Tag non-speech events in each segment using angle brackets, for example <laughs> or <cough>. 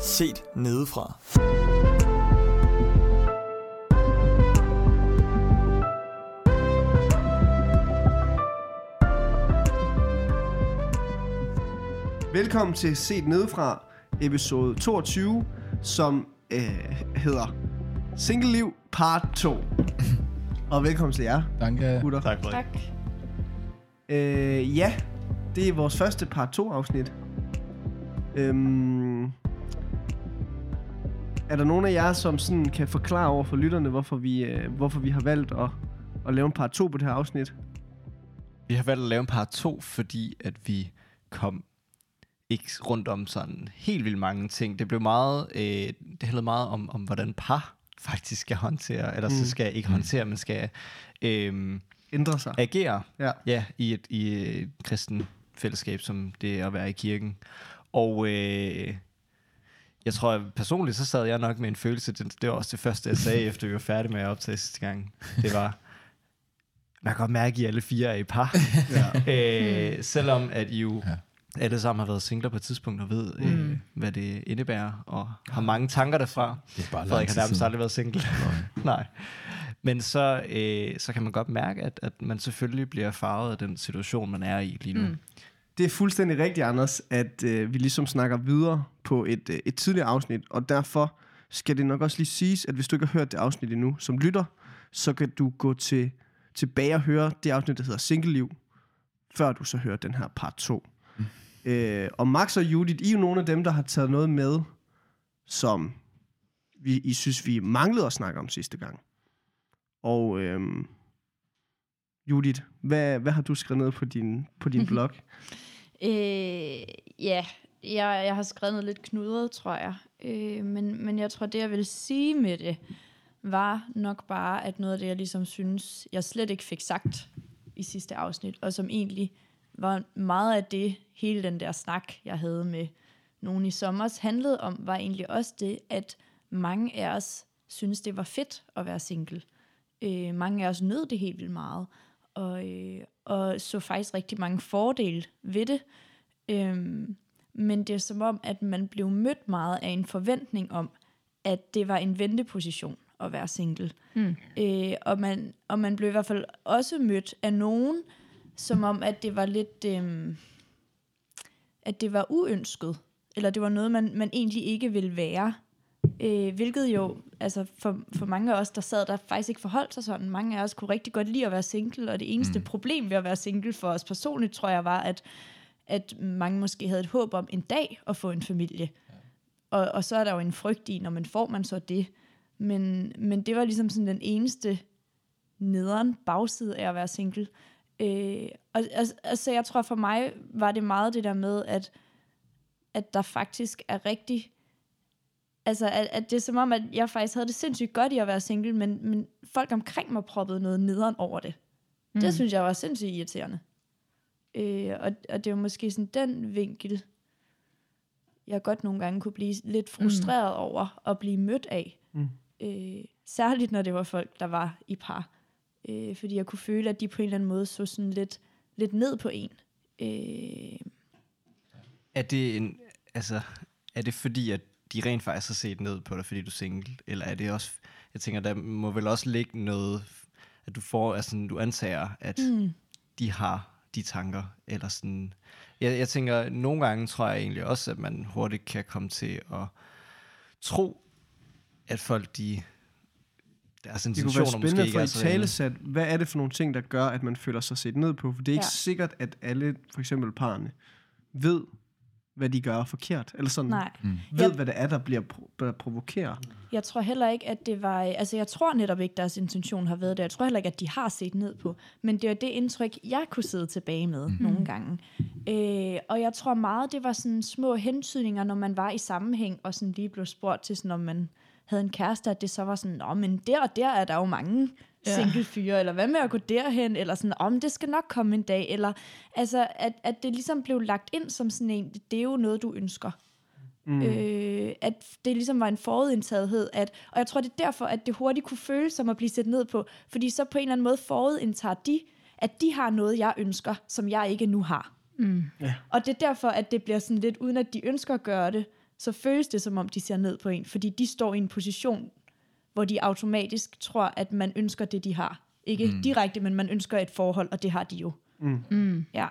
Set nedefra. Velkommen til Set Nedefra, episode 22, som øh, hedder Single Liv Part 2. <laughs> Og velkommen til jer, Danke. gutter. Tak for Tak. Øh, ja, det er vores første Part 2 afsnit. Øhm, er der nogen af jer, som sådan kan forklare over for lytterne, hvorfor vi, øh, hvorfor vi har valgt at, at lave en Part 2 på det her afsnit? Vi har valgt at lave en part 2, fordi at vi kom ikke rundt om sådan helt vildt mange ting. Det blev meget, øh, det handlede meget om, om, hvordan par faktisk skal håndtere, eller mm. så skal ikke håndtere, men skal øh, Ændre sig. agere Ja. ja, i, et, i et kristen fællesskab, som det er at være i kirken. Og øh, jeg tror, at personligt så sad jeg nok med en følelse, det, det var også det første, jeg sagde, efter vi var færdige med at optage sidste gang. Det var, man kan godt mærke, at I alle fire er i par. <laughs> ja. øh, selvom at I jo Ja. alle sammen har været singler på et tidspunkt og ved, øh, Mm. hvad det indebærer, og har mange tanker derfra. Det er bare Frederik lang har nærmest aldrig været single. <laughs> Nej. Men så, øh, så kan man godt mærke, at, at man selvfølgelig bliver farvet af den situation, man er i lige nu. Mm. Det er fuldstændig rigtigt, Anders, at øh, vi ligesom snakker videre på et, øh, et tidligere afsnit, og derfor skal det nok også lige siges, at hvis du ikke har hørt det afsnit endnu som lytter, så kan du gå til, tilbage og høre det afsnit, der hedder Single Liv, før du så hører den her part 2. Mm. Øh, og Max og Judith, I er jo nogle af dem, der har taget noget med, som vi, I synes, vi manglede at snakke om sidste gang. Og øhm, Judith, hvad, hvad har du skrevet ned på din, på din <laughs> blog? Øh, ja, jeg, jeg har skrevet noget lidt knudret, tror jeg. Øh, men, men jeg tror, det jeg vil sige med det, var nok bare, at noget af det, jeg ligesom synes, jeg slet ikke fik sagt i sidste afsnit, og som egentlig var meget af det, hele den der snak, jeg havde med nogen i sommer, handlede om, var egentlig også det, at mange af os synes, det var fedt at være single. Øh, mange af os nød det helt vildt meget, og, øh, og så faktisk rigtig mange fordele ved det. Øhm, men det er som om, at man blev mødt meget af en forventning om, at det var en venteposition at være single. Mm. Øh, og, man, og man blev i hvert fald også mødt af nogen, som om, at det var lidt... Øhm, at det var uønsket, eller det var noget, man, man egentlig ikke ville være. Øh, hvilket jo, altså for, for mange af os, der sad der faktisk ikke forholdt sig sådan, mange af os kunne rigtig godt lide at være single, og det eneste mm. problem ved at være single for os personligt, tror jeg, var, at, at mange måske havde et håb om en dag at få en familie. Ja. Og, og så er der jo en frygt i, når man får man så det. Men, men det var ligesom sådan den eneste nederen bagside af at være single. Øh, og, altså, altså, jeg tror for mig var det meget det der med, at, at der faktisk er rigtig... Altså, at, at det er som om, at jeg faktisk havde det sindssygt godt i at være single, men, men folk omkring mig proppede noget nederen over det. Mm. Det synes jeg var sindssygt irriterende. Øh, og, og det var måske sådan den vinkel, jeg godt nogle gange kunne blive lidt frustreret mm. over at blive mødt af. Mm. Øh, særligt når det var folk, der var i par. Øh, fordi jeg kunne føle, at de på en eller anden måde så sådan lidt, lidt ned på en. Øh, Er det en, altså, er det fordi, at de rent faktisk har set ned på dig, fordi du er single? Eller er det også, jeg tænker, der må vel også ligge noget, at du får, altså, du antager, at mm. de har de tanker, eller sådan, jeg, jeg tænker, nogle gange tror jeg egentlig også, at man hurtigt kan komme til at tro, at folk, de, deres Det kunne intentioner være måske spændende ikke for er i så rene. talesat, hvad er det for nogle ting, der gør, at man føler sig set ned på? For det er ikke Ja. sikkert, at alle, for eksempel parerne, ved, hvad de gør forkert. Eller sådan, nej. ved, Jeg- hvad det er, der bliver pro- der provokerer. Jeg tror heller ikke, at det var... Altså, jeg tror netop ikke, deres intention har været det. Jeg tror heller ikke, at de har set ned på. Men det var det indtryk, jeg kunne sidde tilbage med mm. nogle gange. Øh, og jeg tror meget, det var sådan små hentydninger, når man var i sammenhæng, og sådan lige blev spurgt til, sådan, om man havde en kæreste, at det så var sådan, Nå, men der og der er der jo mange. Single fyre, eller hvad med at gå derhen, eller sådan, om det skal nok komme en dag, eller altså, at, at det ligesom blev lagt ind som sådan en, det er jo noget, du ønsker. Mm. Øh, at det ligesom var en forudindtagethed, at, og jeg tror, det er derfor, at det hurtigt kunne føles som at blive set ned på, fordi så på en eller anden måde forudindtager de, at de har noget, jeg ønsker, som jeg ikke nu har. Mm. Ja. Og det er derfor, at det bliver sådan lidt, uden at de ønsker at gøre det, så føles det som om, de ser ned på en, fordi de står i en position, hvor de automatisk tror, at man ønsker det, de har. Ikke mm. direkte, men man ønsker et forhold, og det har de jo. Mm. Mm. Ja.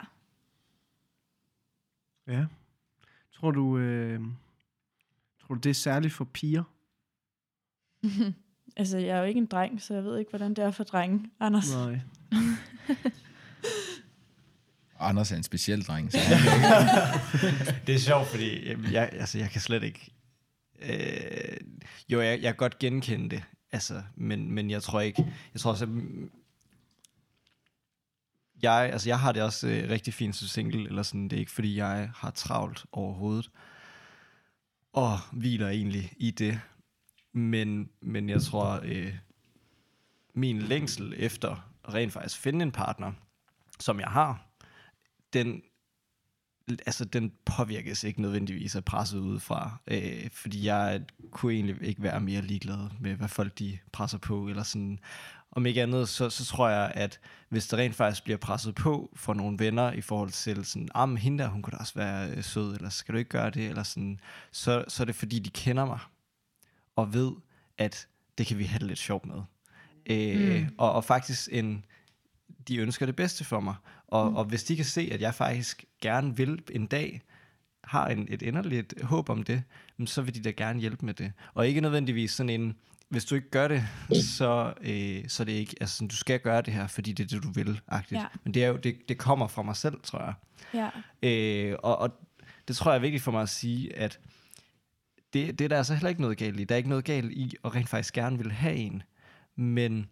Ja. Tror du, øh, tror du, det er særligt for piger? <laughs> Altså, jeg er jo ikke en dreng, så jeg ved ikke, hvordan det er for drenge, Anders. Nej. <laughs> Anders er en speciel dreng. Så <laughs> Det er sjovt, fordi jeg, altså, jeg kan slet ikke... Øh, jo, jeg, jeg kan godt genkende det, altså, men, men jeg tror ikke... Jeg tror også, at jeg, altså, jeg har det også øh, rigtig fint som single, eller sådan, det er ikke fordi, jeg har travlt overhovedet, og hviler egentlig i det. Men, men jeg tror, øh, min længsel efter rent faktisk finde en partner, som jeg har, den, altså, den påvirkes ikke nødvendigvis af presset udefra, øh, fordi jeg kunne egentlig ikke være mere ligeglad med, hvad folk de presser på, eller sådan. Om ikke andet, så, så tror jeg, at hvis der rent faktisk bliver presset på for nogle venner i forhold til sådan, ah, men hende der, hun kunne da også være øh, sød, eller skal du ikke gøre det, eller sådan, så, så er det fordi, de kender mig, og ved, at det kan vi have det lidt sjovt med. Øh, mm. og, og faktisk en, de ønsker det bedste for mig. Og, mm. og hvis de kan se, at jeg faktisk gerne vil en dag, har en, et inderligt håb om det, så vil de da gerne hjælpe med det. Og ikke nødvendigvis sådan en, hvis du ikke gør det, så, øh, så er det ikke, altså du skal gøre det her, fordi det er det, du vil, agtigt. Ja. Men det, er jo, det, det kommer fra mig selv, tror jeg. Ja. Øh, og, og det tror jeg er vigtigt for mig at sige, at det, det er der altså heller ikke noget galt i. Der er ikke noget galt i at rent faktisk gerne vil have en. Men,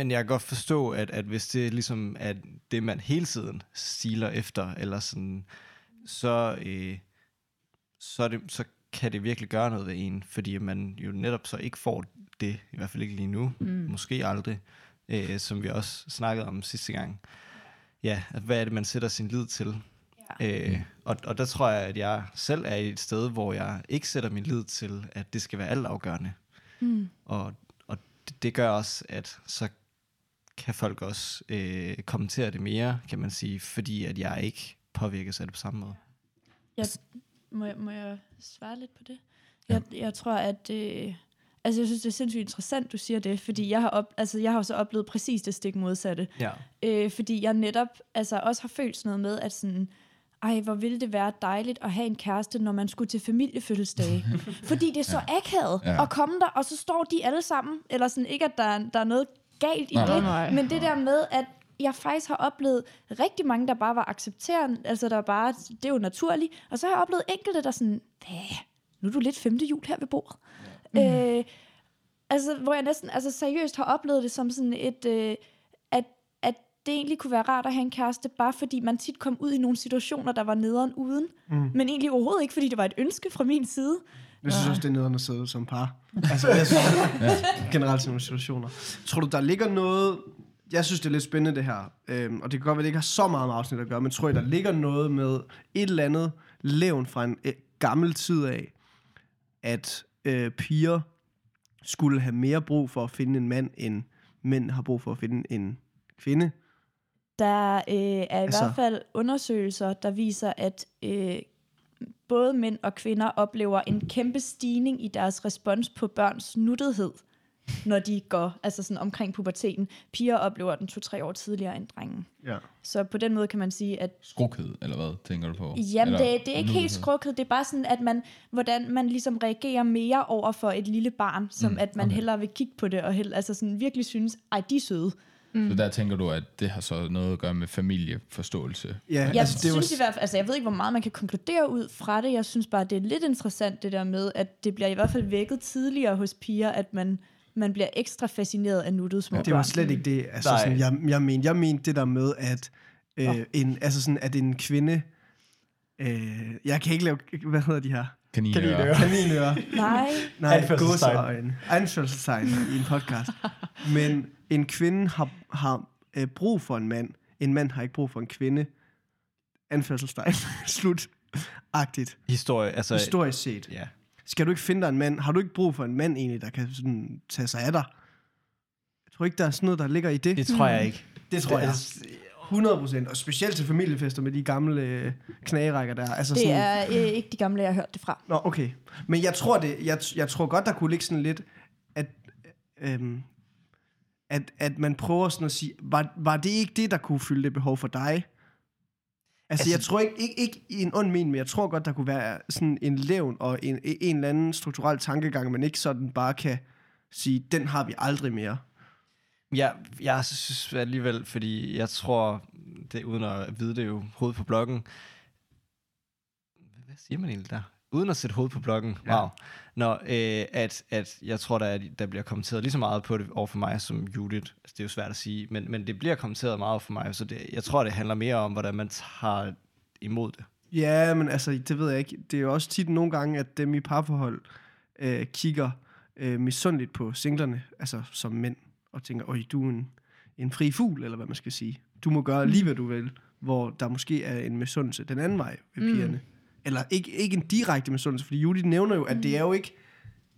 men jeg kan godt forstå, at, at hvis det ligesom er det, man hele tiden stiler efter, eller sådan, så, øh, så, det, så kan det virkelig gøre noget ved en, fordi man jo netop så ikke får det, i hvert fald ikke lige nu, mm. måske aldrig, øh, som vi også snakkede om sidste gang. Ja, at hvad er det, man sætter sin lid til? Ja. Øh, og, og der tror jeg, at jeg selv er i et sted, hvor jeg ikke sætter min lid til, at det skal være altafgørende. Mm. Og, og det, det gør også, at så kan folk også øh, kommentere det mere, kan man sige, fordi at jeg ikke påvirkes af det på samme måde. Jeg, må, jeg, må jeg svare lidt på det? Jeg, jeg tror, at... Øh, altså, jeg synes, det er sindssygt interessant, du siger det, fordi jeg har, op, altså, jeg har så oplevet præcis det stik modsatte. Ja. Øh, fordi jeg netop altså, også har følt sådan noget med, at sådan, ej, hvor ville det være dejligt at have en kæreste, når man skulle til familiefødselsdage. <laughs> fordi det er så ja. akavet Ja. at komme der, og så står de alle sammen, eller sådan, ikke at der, der er noget galt i Nej, det, nej, men det der med, at jeg faktisk har oplevet rigtig mange, der bare var accepterende, altså der bare, det er jo naturligt, og så har jeg oplevet enkelte, der sådan, hvad, nu er du lidt femte jul her ved bordet. Ja. Øh, altså, hvor jeg næsten altså, seriøst har oplevet det som sådan et, øh, at, at det egentlig kunne være rart at have en kæreste, bare fordi man tit kom ud i nogle situationer, der var nederen uden, mm. men egentlig overhovedet ikke, fordi det var et ønske fra min side. Jeg synes også, det er nederen at sidde som par. <laughs> Altså, jeg synes, generelt i nogle situationer. Tror du, der ligger noget... Jeg synes, det er lidt spændende, det her. Øhm, og det kan godt være, det ikke har så meget med afsnit at gøre, men tror jeg, der ligger noget med et eller andet levn fra en øh, gammel tid af, at øh, piger skulle have mere brug for at finde en mand, end mænd har brug for at finde en kvinde. Der øh, er i Altså- hvert fald undersøgelser, der viser, at øh, både mænd og kvinder oplever en kæmpe stigning i deres respons på børns nuttethed, når de går altså sådan omkring puberteten. Piger oplever den to-tre år tidligere end drengen. Ja. Så på den måde kan man sige, at Skrukhed, eller hvad tænker du på? Jamen, eller, det, det er ikke helt skrukket. Det er bare sådan, at man, hvordan man ligesom reagerer mere over for et lille barn, som Mm, at man okay. hellere vil kigge på det, og hellere, altså sådan virkelig synes, ej, de er søde. Så der tænker du, at det har så noget at gøre med familieforståelse? Ja, Jeg altså, det synes var, i hvert fald, altså jeg ved ikke, hvor meget man kan konkludere ud fra det. Jeg synes bare, det er lidt interessant det der med, at det bliver i hvert fald vækket tidligere hos piger, at man, man bliver ekstra fascineret af nuttede små det var slet ikke det, altså, Nej. sådan, jeg, jeg mente. Jeg mente det der med, at, øh, en, altså sådan, at en kvinde... Øh, jeg kan ikke lave... Hvad hedder de her? Kaninører. Kaninører. Nej, Nej, Anførselstegn. gåseøjne. Anførselstegn i en podcast. Men en kvinde har, har øh, brug for en mand. En mand har ikke brug for en kvinde. Anførselstegn. <laughs> Slut. Agtigt. Historie, altså... Historisk set. Ja. Skal du ikke finde dig en mand? Har du ikke brug for en mand egentlig, der kan sådan, tage sig af dig? Jeg tror ikke, der er sådan noget, der ligger i det. Det tror jeg ikke. det tror jeg. Altså, 100%, og specielt til familiefester med de gamle øh, knagerækker der. Altså Det sådan, er øh, ikke de gamle, jeg har hørt det fra. Nå, okay. Men jeg tror, det, jeg, jeg tror godt, der kunne ligge sådan lidt, at, øhm, at, at man prøver sådan at sige, var, var det ikke det, der kunne fylde det behov for dig? Altså, altså jeg tror ikke, ikke, ikke i en ond mening, men jeg tror godt, der kunne være sådan en levn og en, en eller anden strukturel tankegang, man ikke sådan bare kan sige, den har vi aldrig mere. Jeg, jeg synes alligevel, fordi jeg tror, det uden at vide det jo, hoved på bloggen. Hvad siger man egentlig der? Uden at sætte hoved på bloggen. Ja. Wow. Nå, øh, at, at jeg tror, der, er, der bliver kommenteret lige så meget på det over for mig som Judith. Altså, det er jo svært at sige, men, men det bliver kommenteret meget over for mig, så det, jeg tror, det handler mere om, hvordan man tager imod det. Ja, men altså, det ved jeg ikke. Det er jo også tit nogle gange, at dem i parforhold øh, kigger øh, misundeligt på singlerne, altså som mænd, og tænker, øj, du er en, en fri fugl, eller hvad man skal sige. Du må gøre lige, hvad du vil, hvor der måske er en misundelse den anden vej ved Mm. pigerne. Eller ikke, ikke en direkte misundelse, fordi Judith nævner jo, at det er jo ikke,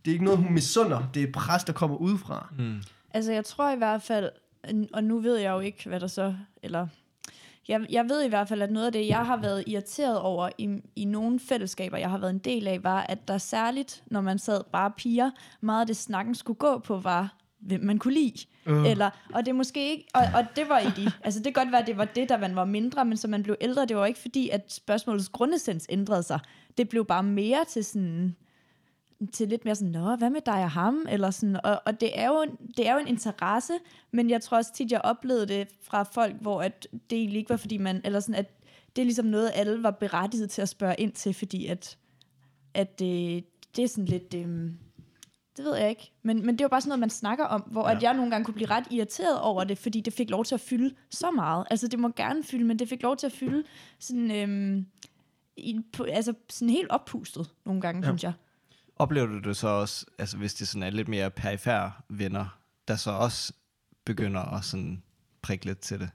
det er ikke noget, hun misunder. Det er et pres, der kommer udefra. Mm. Altså, jeg tror i hvert fald, og nu ved jeg jo ikke, hvad der så, eller... Jeg, jeg ved i hvert fald, at noget af det, jeg har været irriteret over i, i nogle fællesskaber, jeg har været en del af, var, at der særligt, når man sad bare piger, meget af det snakken skulle gå på, var, hvem man kunne lide. Øh. Eller, og det måske ikke, og, og det var i de, altså det kan godt være, at det var det, da man var mindre, men så man blev ældre, det var ikke fordi, at spørgsmålets grundessens ændrede sig. Det blev bare mere til sådan, til lidt mere sådan, nå, hvad med dig og ham? Eller sådan, og, og det, er jo, det er jo en interesse, men jeg tror også tit, jeg oplevede det fra folk, hvor at det egentlig ikke var, fordi man, eller sådan, at det er ligesom noget, alle var berettiget til at spørge ind til, fordi at, at det, det er sådan lidt, øhm, det ved jeg ikke, men, men det er jo bare sådan noget, man snakker om, hvor ja. at jeg nogle gange kunne blive ret irriteret over det, fordi det fik lov til at fylde så meget. Altså, det må gerne fylde, men det fik lov til at fylde sådan, øhm, i, på, altså sådan helt oppustet nogle gange, Ja. synes jeg. Oplever du det så også, altså hvis det sådan er lidt mere perifære venner, der så også begynder at sådan prikke lidt til det?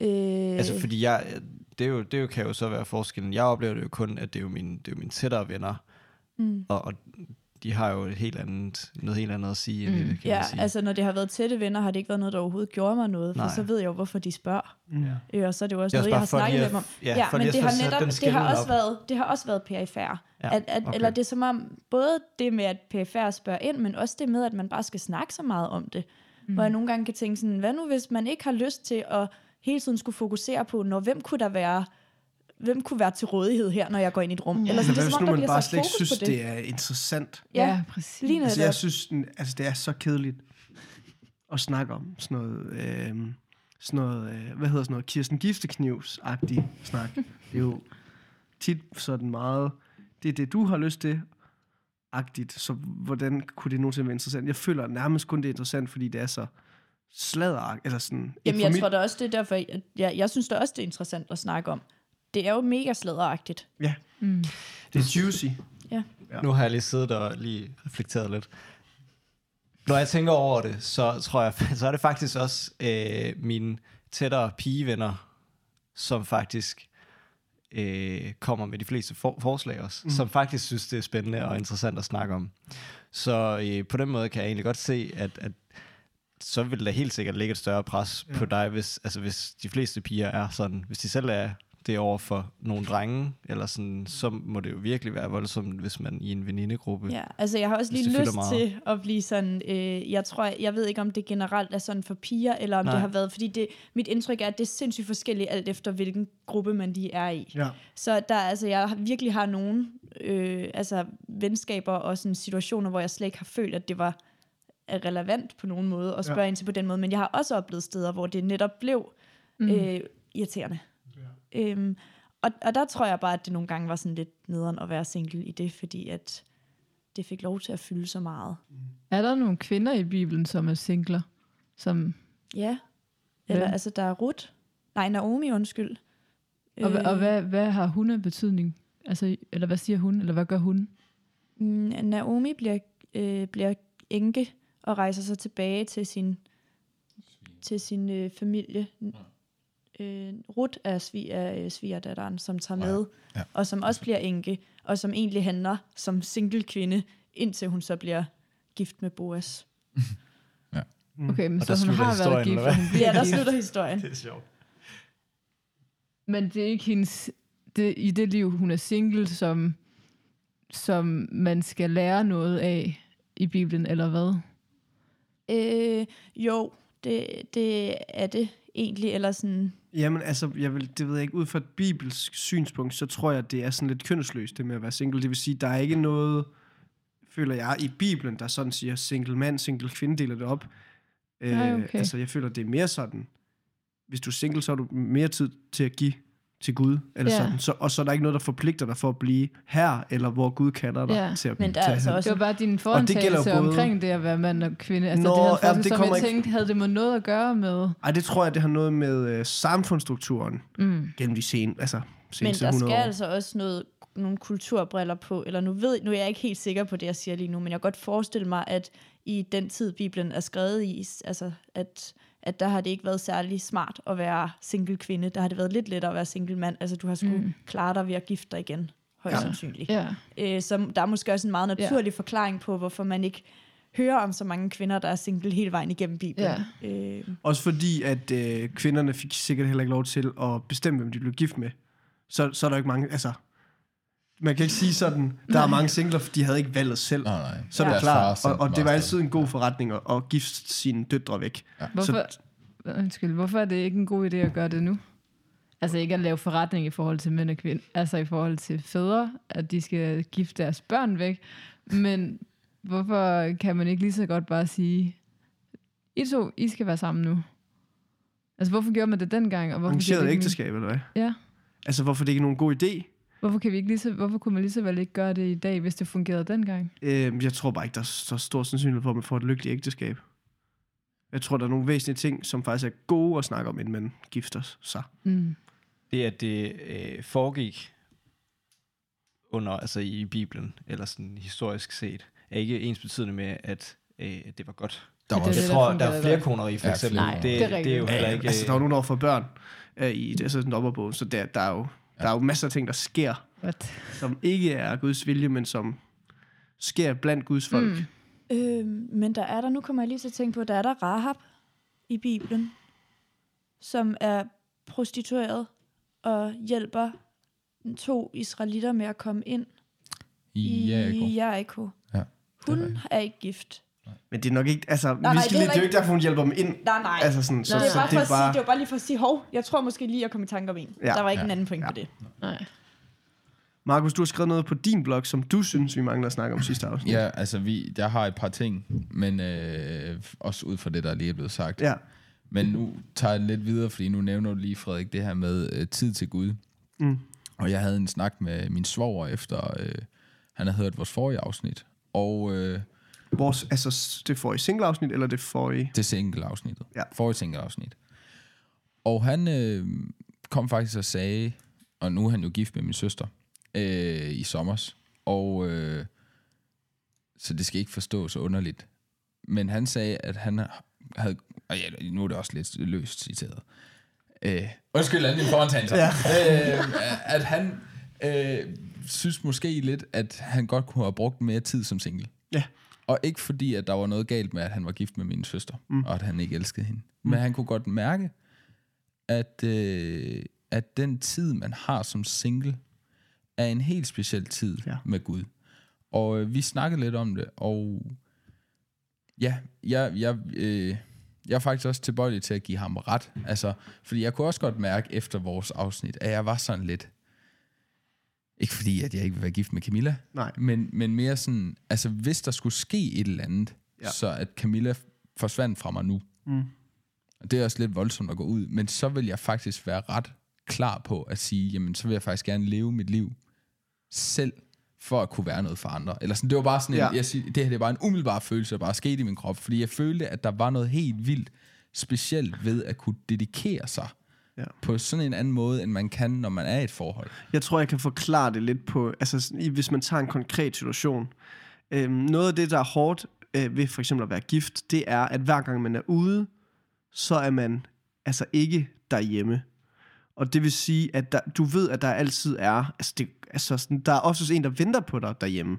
Øh, Altså fordi jeg, det, er jo, det jo, kan jo så være forskellen. Jeg oplever det jo kun, at det er jo mine, det er jo mine tættere venner, mm. og, og de har jo et helt andet, noget helt andet at sige, end Mm. mm. det, kan Ja, man sige. altså når det har været tætte venner, har det ikke været noget, der overhovedet gjorde mig noget, for Nej. så ved jeg jo, hvorfor de spørger. Mm. Øh, og så er det jo også Det er noget, også jeg har snakket med dem om. ja, Ja, for men det har netop, det har også op. været, det har også været perifær. Ja, At, at, okay. Eller det er som om, både det med, at PFR spørger ind, men også det med, at man bare skal snakke så meget om det. Mm. Hvor jeg nogle gange kan tænke sådan, hvad nu hvis man ikke har lyst til at hele tiden skulle fokusere på, når hvem kunne der være hvem kunne være til rådighed her, når jeg går ind i et rum? Ja. Eller sådan, det hvad er hvis nu der man bliver bare slet ikke synes, det. det er interessant? Ja, ja præcis. Lige Altså, jeg synes, den, altså, det er så kedeligt at snakke om sådan noget, øh, sådan noget øh, hvad hedder sådan noget, Kirsten Gifteknivs-agtig snak. Det er jo tit sådan meget, det er det, du har lyst til, agtigt. Så hvordan kunne det nogensinde være interessant? Jeg føler nærmest kun, det er interessant, fordi det er så sladder, eller sådan... Jamen, jeg mit- tror da også, det er derfor, jeg, jeg, jeg synes da også, det er interessant at snakke om. Det er jo mega sladderagtigt. Mm. Det er juicy. Ja. Nu har jeg lige siddet og lige reflekteret lidt. Når jeg tænker over det, så tror jeg, <laughs> så er det faktisk også øh, mine tættere pigevenner, som faktisk øh, kommer med de fleste for- forslag også, Mm. som faktisk synes, det er spændende og interessant at snakke om. Så øh, på den måde kan jeg egentlig godt se, at, at så vil der helt sikkert ligge et større pres Ja. ja. på dig, hvis, altså hvis de fleste piger er sådan, hvis de selv er det over for nogle drenge, eller sådan, så må det jo virkelig være voldsomt, hvis man i en venindegruppe. Ja, altså jeg har også lige lyst meget. til at blive sådan, øh, jeg tror, jeg ved ikke, om det generelt er sådan for piger, eller om Nej. Det har været, fordi det, mit indtryk er, at det er sindssygt forskelligt, alt efter hvilken gruppe man lige er i. Ja. Så der, altså, jeg virkelig har nogle øh, altså, venskaber og sådan situationer, hvor jeg slet ikke har følt, at det var relevant på nogen måde at spørge Ja. ind til på den måde. Men jeg har også oplevet steder, hvor det netop blev mm. øh, irriterende. Øhm, og, og der tror jeg bare, at det nogle gange var sådan lidt nederen at være single i det, fordi at det fik lov til at fylde så meget. Er der nogle kvinder i Bibelen, som er singler? Som, Ja. Eller Ja. altså, der er Ruth. Nej, Naomi, undskyld. og, øh. og hvad, hvad har hun af betydning? Altså, eller hvad siger hun, eller hvad gør hun? Mm, Naomi bliver, øh, bliver enke og rejser sig tilbage til sin, til sin øh, familie. Øh, Ruth er, svi, er øh, svigerdatteren, som tager Ja. med, Ja. og som også bliver enke, og som egentlig handler som single kvinde, indtil hun så bliver gift med Boas. Mm. Okay, men Og så hun har været gift, hun Ja, der slutter historien. Det er sjovt. Men det er ikke hendes... Det, I det liv, hun er single, som, som man skal lære noget af i Bibelen, eller hvad? Øh, jo, det, det er det egentlig, eller sådan... Jamen altså, jeg vil, det ved jeg ikke, ud fra et bibelsk synspunkt, så tror jeg, det er sådan lidt kønnesløst, det med at være single. Det vil sige, der er ikke noget, føler jeg, i Bibelen, der sådan siger, single mand, single kvinde deler det op. Nej, Øh, okay. Altså, jeg føler, det er mere sådan, hvis du er single, så har du mere tid til at give til Gud, eller Ja. sådan. Så, og så er der ikke noget, der forpligter dig for at blive her, eller hvor Gud kalder dig Ja. til at Men der er altså også- Det var bare din forantagelse både- omkring det at være mand og kvinde. Altså, Nå, det havde ja, faktisk, det som kommer jeg ikke- tænkte, havde det med noget at gøre med... Ej, det tror jeg, det har noget med øh, samfundsstrukturen Mm. gennem de sen, altså, Men seneste der 100 skal år. altså også noget, nogle kulturbriller på, eller nu ved nu er jeg ikke helt sikker på det, jeg siger lige nu, men jeg kan godt forestille mig, at i den tid, Bibelen er skrevet i, altså at, at der har det ikke været særlig smart at være single kvinde. Der har det været lidt lettere at være single mand. Altså du har skulle mm. klare dig ved at gifte dig igen, højst Ja. sandsynligt. Ja. Øh, så der er måske også en meget naturlig ja. forklaring på, hvorfor man ikke hører om så mange kvinder, der er single hele vejen igennem Bibelen. Ja. Øh, Også fordi, at øh, kvinderne fik sikkert heller ikke lov til at bestemme, hvem de blev gift med. Så, så er der ikke mange, altså... Man kan ikke sige sådan, der er mange singler, for de havde ikke valget selv. Nej, nej. Så er det far klart, og, og det var altid en god forretning at, at gifte sine døtre væk. Hvorfor, undskyld, hvorfor er det ikke en god idé at gøre det nu? Altså ikke at lave forretning i forhold til mænd og kvinder, altså i forhold til fædre, at de skal gifte deres børn væk. Men hvorfor kan man ikke lige så godt bare sige, I to, I skal være sammen nu? Altså hvorfor gjorde man det dengang? Og hvorfor, Arrangeret det ikke- ægteskab, eller hvad? Ja. Altså, hvorfor det ikke er nogen god idé? Hvorfor, kan vi ikke lige så, hvorfor kunne man lige så vel ikke gøre det i dag, hvis det fungerede dengang? Øh, jeg tror bare ikke, der er så stor sandsynlighed for, at man får et lykkeligt ægteskab. Jeg tror, der er nogle væsentlige ting, som faktisk er gode at snakke om, inden man gifter sig. Mm. Det, at det øh, foregik under, altså i Bibelen, eller sådan historisk set, er ikke ens betydende med, at øh, det var godt. Der var Det er Jeg der tror, fungerer der er i flere koner i, for Ja, eksempel. flere koner. det, Det er det er jo heller Ja, ikke... altså, der er jo nogen, der får børn øh, i det, altså, sådan et opperbåd, så der, der, er jo, der er jo masser af ting, der sker, What? som ikke er Guds vilje, men som sker blandt Guds folk. Mm. øh, men der er der, nu kommer jeg lige til at tænke på, der er der Rahab i Bibelen, som er prostitueret og hjælper to israelitter med at komme ind i Jericho. i Jericho. Ja, er Hun rigtigt. er ikke gift. Men det er nok ikke, altså, nej, vi det skal er lige, det er jo ikke derfor, hun hjælper dem ind. Nej, nej. Altså sådan, så, det, er så bare det for er at sige, bare... det var bare lige for at sige, hov, jeg tror måske lige, jeg kom i tanke om en. Ja. Der var ikke Ja. en anden point Ja. på det. Nej. Markus, du har skrevet noget på din blog, som du synes, vi mangler at snakke om sidste afsnit. Ja, altså vi, jeg har et par ting, men øh, også ud fra det, der lige er blevet sagt. ja. Men nu tager jeg det lidt videre, fordi nu nævner du lige, Frederik, det her med øh, tid til Gud. Mm. Og jeg havde en snak med min svoger efter, øh, han havde hørt vores forrige afsnit. Og øh, Vores, altså, det får i single-afsnit, eller det får i... det single afsnittet. Ja. Forrige single afsnit. Og han øh, kom faktisk og sagde, og nu er han jo gift med min søster øh, i sommers. Og øh, så det skal ikke forstås så underligt. Men han sagde, at han havde, og ja, nu er det også lidt løst citeret. Øh, undskyld, alle mine forantagelser. Ja. øh, at han øh, synes måske lidt, at han godt kunne have brugt mere tid som single. Ja. Og ikke fordi, at der var noget galt med, at han var gift med min søster, mm. og at han ikke elskede hende. Mm. Men han kunne godt mærke, at, øh, at den tid, man har som single, er en helt speciel tid Ja. med Gud. Og øh, vi snakkede lidt om det, og ja, jeg, jeg, øh, jeg er faktisk også tilbøjelig til at give ham ret. Altså, fordi jeg kunne også godt mærke efter vores afsnit, at jeg var sådan lidt, ikke fordi, at jeg ikke vil være gift med Camilla, Nej. men, men mere sådan, altså hvis der skulle ske et eller andet, Ja. så at Camilla forsvandt fra mig nu, Mm. og det er også lidt voldsomt at gå ud, men så vil jeg faktisk være ret klar på at sige, jamen så vil jeg faktisk gerne leve mit liv selv, for at kunne være noget for andre. Eller sådan, det var bare sådan en, Ja. jeg siger, det her det bare en umiddelbar følelse, der bare skete i min krop, fordi jeg følte, at der var noget helt vildt specielt ved at kunne dedikere sig Ja. på sådan en anden måde, end man kan, når man er i et forhold. Jeg tror, jeg kan forklare det lidt på, altså hvis man tager en konkret situation. Øhm, noget af det, der er hårdt øh, ved for eksempel at være gift, det er, at hver gang man er ude, så er man altså ikke derhjemme. Og det vil sige, at der, du ved, at der altid er, altså, det, altså sådan, der er oftest en, der venter på dig derhjemme.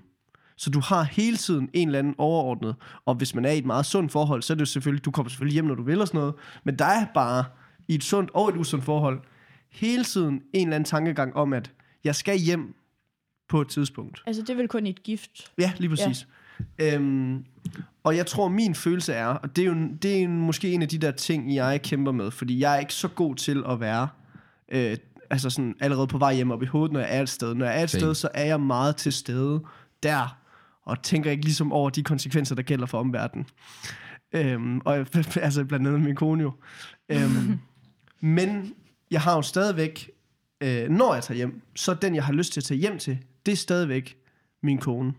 Så du har hele tiden en eller anden overordnet, og hvis man er i et meget sundt forhold, så er det jo selvfølgelig, du kommer selvfølgelig hjem, når du vil og sådan noget, men der er bare i et sundt og et usundt forhold, hele tiden en eller anden tankegang om, at jeg skal hjem på et tidspunkt. Altså, det er vel kun et gift. Ja, lige præcis. Ja. Øhm, og jeg tror, min følelse er, og det er jo det er måske en af de der ting, jeg kæmper med, fordi jeg er ikke så god til at være øh, altså sådan allerede på vej hjem op i hovedet, når jeg er et sted. Når jeg er et Same. sted, så er jeg meget til stede der, og tænker ikke ligesom over de konsekvenser, der gælder for omverdenen. Øhm, og <laughs> altså blandt andet min kone jo. Øhm, <laughs> men jeg har jo stadigvæk, øh, når jeg tager hjem, så den, jeg har lyst til at tage hjem til, det er stadigvæk min kone.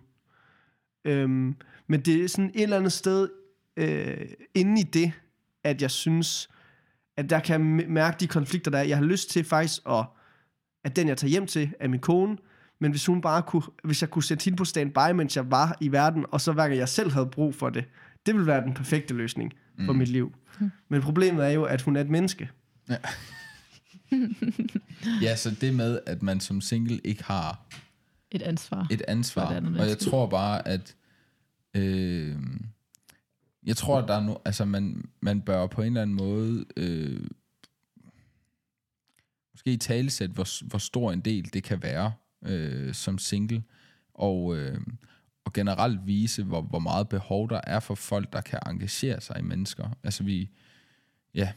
Øhm, men det er sådan et eller andet sted øh, inde i det, at jeg synes, at der kan mærke de konflikter, der er. Jeg har lyst til faktisk, at, at den, jeg tager hjem til, er min kone. Men hvis hun bare kunne, hvis jeg kunne sætte hende på standby, mens jeg var i verden, og så hver gang jeg selv havde brug for det, det ville være den perfekte løsning for Mm. mit liv. Men problemet er jo, at hun er et menneske. <laughs> Ja, så det med, at man som single ikke har Et ansvar. et ansvar. Andet Og jeg tror bare, at øh, jeg tror, at der er no, altså man, man bør på en eller anden måde øh, måske i talesæt, hvor, hvor stor en del det kan være øh, som single, og, øh, og generelt vise, hvor, hvor meget behov der er for folk, der kan engagere sig i mennesker. Altså vi, ja,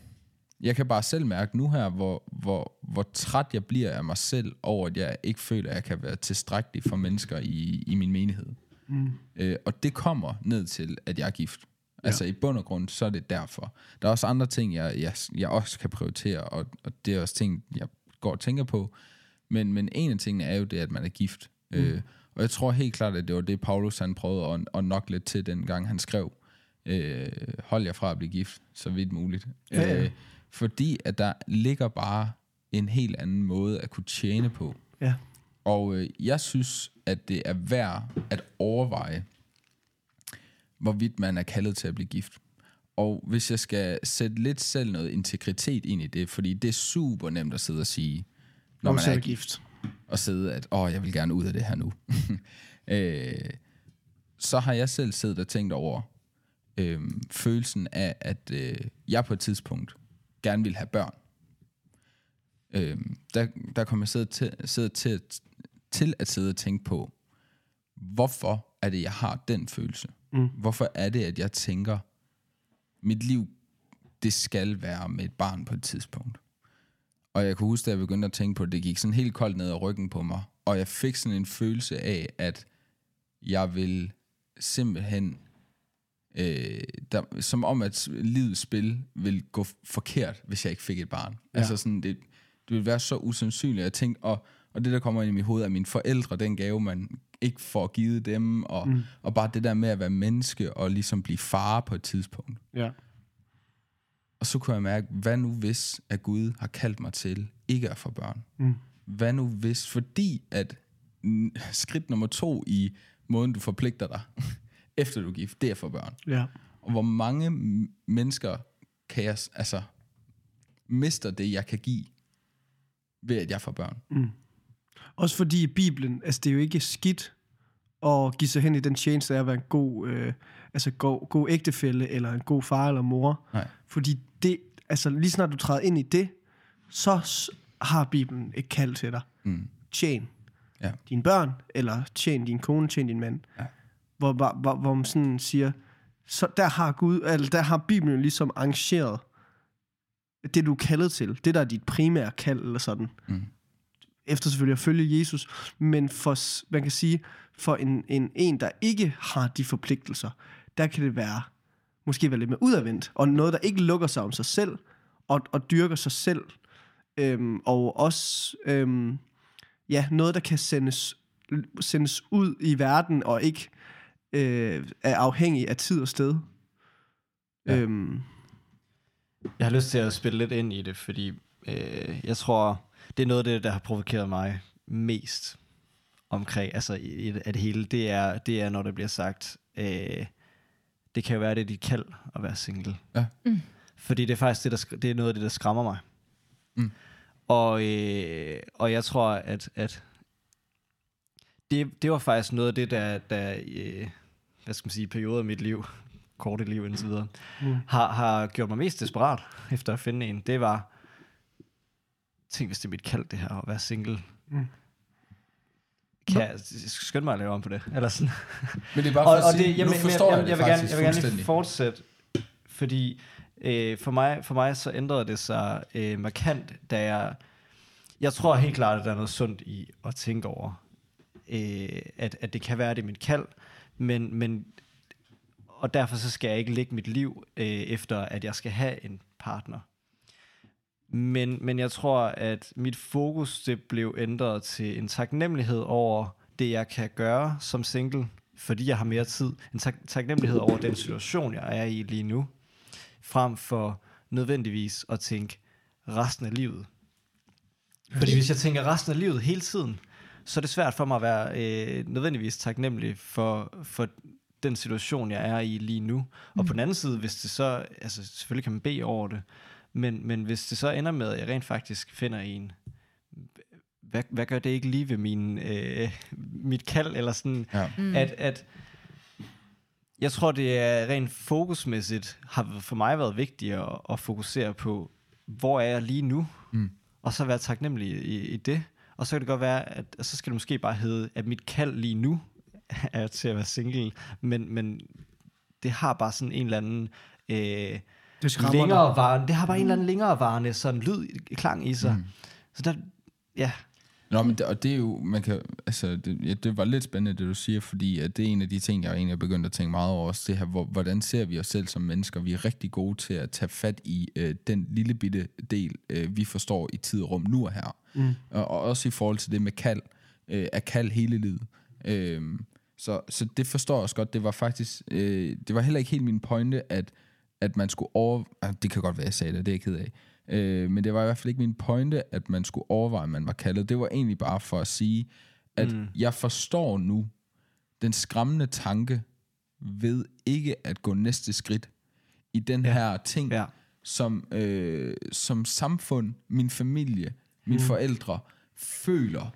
jeg kan bare selv mærke nu her, hvor, hvor, hvor træt jeg bliver af mig selv over, at jeg ikke føler, at jeg kan være tilstrækkelig for mennesker i, i min menighed. Mm. Øh, og det kommer ned til, at jeg er gift. Altså i bund og grund, så er det derfor. Der er også andre ting, jeg, jeg, jeg også kan prioritere, og, og det er også ting, jeg går og tænker på. Men, men en af tingene er jo det, at man er gift. Mm. Øh, og jeg tror helt klart, at det var det, Paulus han prøvede at, at nok lidt til, den gang han skrev, øh, hold jer fra at blive gift, så vidt muligt. Ja, ja. Øh, fordi at der ligger bare en helt anden måde at kunne tjene på. Ja. Og øh, jeg synes, at det er værd at overveje, hvorvidt man er kaldet til at blive gift. Og hvis jeg skal sætte lidt selv noget integritet ind i det, fordi det er super nemt at sidde og sige, når man er gift, og sidde, at åh, jeg vil gerne ud af det her nu. <laughs> øh, så har jeg selv siddet og tænkt over øh, følelsen af, at øh, jeg på et tidspunkt gerne vil have børn. Øh, der, der kommer jeg sidde til, sidde til, til at sidde og tænke på, hvorfor er det, jeg har den følelse? Mm. Hvorfor er det, at jeg tænker, mit liv, det skal være med et barn på et tidspunkt? Og jeg kunne huske, da jeg begyndte at tænke på det, det gik sådan helt koldt ned ad ryggen på mig, og jeg fik sådan en følelse af, at jeg vil simpelthen, øh, der, som om at livets spil vil gå forkert, hvis jeg ikke fik et barn. Ja. Altså sådan, det, det vil være så usandsynligt. Jeg tænkte, og, og det der kommer ind i mit hoved, er mine forældre, den gave, man ikke får givet dem, og, mm. og bare det der med at være menneske, og ligesom blive far på et tidspunkt. Ja. Og så kunne jeg mærke, hvad nu hvis, at Gud har kaldt mig til ikke at få børn? Mm. Hvad nu hvis, fordi at skridt nummer to i måden, du forpligter dig, efter du er gift, det er få børn. Ja. Og hvor mange mennesker kan jeg, altså, mister det, jeg kan give, ved at jeg får børn. Også fordi i Bibelen, altså det er jo ikke skidt at give sig hen i den tjeneste af at være en god, øh, altså god, god ægtefælle, eller en god far eller mor. Nej. Fordi det, altså lige snart du træder ind i det, så har Bibelen et kald til dig. Mm. Tjen Ja. dine børn, eller tjen din kone, tjen din mand. Ja. Hvor, hvor, hvor, hvor man sådan siger, så der har Gud, eller der har Bibelen ligesom arrangeret det, du er kaldet til. Det, der er dit primære kald, eller sådan. Mm. Efter selvfølgelig at følge Jesus. Men for, man kan sige, for en, en, en, der ikke har de forpligtelser, der kan det være, måske være lidt mere udadvendt, og noget, der ikke lukker sig om sig selv, og, og dyrker sig selv, øhm, og også øhm, ja, noget, der kan sendes, sendes ud i verden, og ikke øh, er afhængig af tid og sted. Ja. Øhm, Jeg har lyst til at spille lidt ind i det, fordi øh, jeg tror, det er noget af det, der har provokeret mig mest omkring, altså i, i det- hele, det er, det er, når der bliver sagt, øh, det kan jo være, det er dit kald at være single. Ja. Mm. Fordi det er faktisk det, der, det er noget af det, der skræmmer mig. Mm. Og, øh, og jeg tror, at, at det, det var faktisk noget af det, der, der øh, hvad skal man sige, perioder af mit liv, <laughs> korte liv indtil videre, Mm. har, har gjort mig mest desperat efter at finde en. Det var, tænk hvis det er mit kald det her, at være single. Mm. Kan jeg skynde mig at lave om på det? Eller sådan. <laughs> Men det er bare og, for og at sige, det, jamen, nu forstår jeg, jeg, det jeg, vil gerne, jeg vil gerne lige fortsætte, fordi øh, for, mig, for mig så ændrede det sig øh, markant, da jeg, jeg tror helt klart, at der er noget sundt i at tænke over, øh, at, at det kan være, det er mit kald, men, men og derfor så skal jeg ikke lægge mit liv øh, efter, at jeg skal have en partner. Men, men jeg tror, at mit fokus det blev ændret til en taknemmelighed over det, jeg kan gøre som single, fordi jeg har mere tid. En tak- taknemmelighed over den situation, jeg er i lige nu, frem for nødvendigvis at tænke resten af livet. Fordi hvis jeg tænker resten af livet hele tiden, så er det svært for mig at være øh, nødvendigvis taknemmelig for, for den situation, jeg er i lige nu. Og på den anden side, hvis det så, altså selvfølgelig kan man bede over det, men, men hvis det så ender med, at jeg rent faktisk finder en, hvad, hvad gør det ikke lige ved min, øh, mit kald, eller sådan, Ja. Mm. at, at jeg tror, det er rent fokusmæssigt, har for mig været vigtigt at, at fokusere på, hvor er jeg lige nu, Mm. og så være taknemmelig i, i det. Og så kan det godt være, at så skal det måske bare hedde, at mit kald lige nu <laughs> er til at være single, men, men det har bare sådan en eller anden øh, Det skræmmer dig. længerevarende, det har bare en eller anden længerevarende sådan lyd, klang i sig. Mm. Mm. Så der, ja, Nå, men det, og det er jo, man kan, altså, det, ja, det var lidt spændende, det du siger, fordi at det er en af de ting, jeg egentlig er begyndt at tænke meget over, også det her, hvor, hvordan ser vi os selv som mennesker? Vi er rigtig gode til at tage fat i øh, den lille bitte del, øh, vi forstår i tid og rum nu og her. Mm. Og, og også i forhold til det med kald, øh, er kald hele livet. Øh, så, så det forstår jeg også godt. Det var faktisk, øh, det var heller ikke helt min pointe, at, at man skulle over... Ah, det kan godt være, jeg sagde det, det er jeg ked af. Øh, men det var i hvert fald ikke min pointe, at man skulle overveje, at man var kaldet. Det var egentlig bare for at sige, at mm. jeg forstår nu den skræmmende tanke ved ikke at gå næste skridt i den ja. her ting, ja. som, øh, som samfund, min familie, mine mm. forældre føler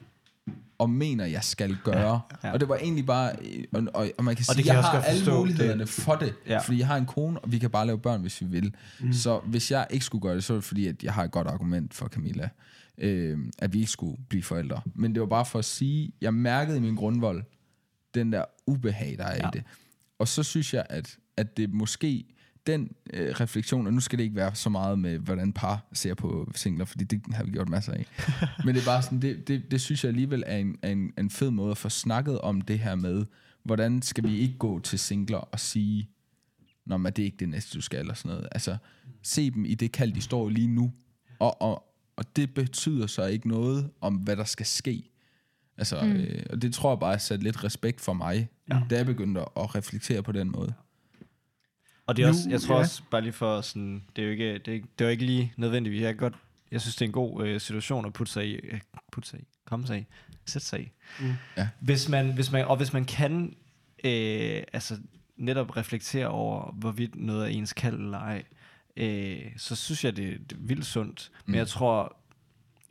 og mener, jeg skal gøre. Ja, ja. Og det var egentlig bare, øh, og, og, og man kan sige, det kan jeg jeg har alle mulighederne det- for det, Ja. fordi jeg har en kone, og vi kan bare lave børn, hvis vi vil. Mm. Så hvis jeg ikke skulle gøre det, så er det fordi, at jeg har et godt argument for Camilla, øh, at vi ikke skulle blive forældre. Men det var bare for at sige, jeg mærkede i min grundvold, den der ubehag, der er. Ja. i det. Og så synes jeg, at, at det måske, den øh, refleksion, og nu skal det ikke være så meget med, hvordan par ser på singler, fordi det har vi gjort masser af. <laughs> Men det er bare sådan, det, det, det synes jeg alligevel er en, er en, en fed måde at få snakket om det her med, hvordan skal vi ikke gå til singler og sige, Nå, men det er ikke det næste, du skal, eller sådan noget. Altså, se dem i det kald, de står lige nu. Og, og, og det betyder så ikke noget om, hvad der skal ske. Altså, mm. øh, og det tror jeg bare har sat lidt respekt for mig, ja. da jeg begyndte at reflektere på den måde. Og det er Nu- også, jeg tror ja. også, bare lige for sådan, det er jo ikke, det er, ikke- det er jo ikke lige nødvendigvis, jeg godt, jeg synes, det er en god øh, situation at putte sig i, øh, putte sig i, komme sig i, sætte sig i. Mm. Ja. Hvis man, hvis man, og hvis man kan, øh, altså netop reflektere over, hvorvidt noget er ens kald eller ej, øh, så synes jeg, det, det er vildt sundt. Men Mm. jeg tror,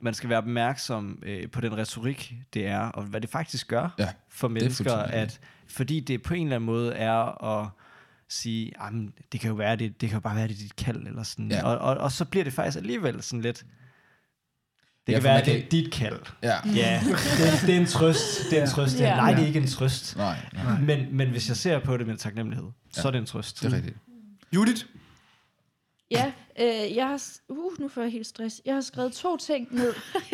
man skal være opmærksom øh, på den retorik, det er, og hvad det faktisk gør Ja, for er mennesker, at fordi det på en eller anden måde er at sige, "Jamen, det kan jo være det, det kan jo bare være det er dit kald eller sådan. Ja. Og, og, og så bliver det faktisk alligevel sådan lidt. Det Ja, kan være, at det kan er dit kald. Ja. Ja, <laughs> det, det er en trøst. Det er en trøst. Ja. Nej, det er ikke en trøst. Nej, nej, Men, men hvis jeg ser på det med taknemmelighed, så er det en trøst. det er rigtigt. Judith? Ja, øh, jeg har... Uh, nu får jeg helt stress. Jeg har skrevet to ting ned.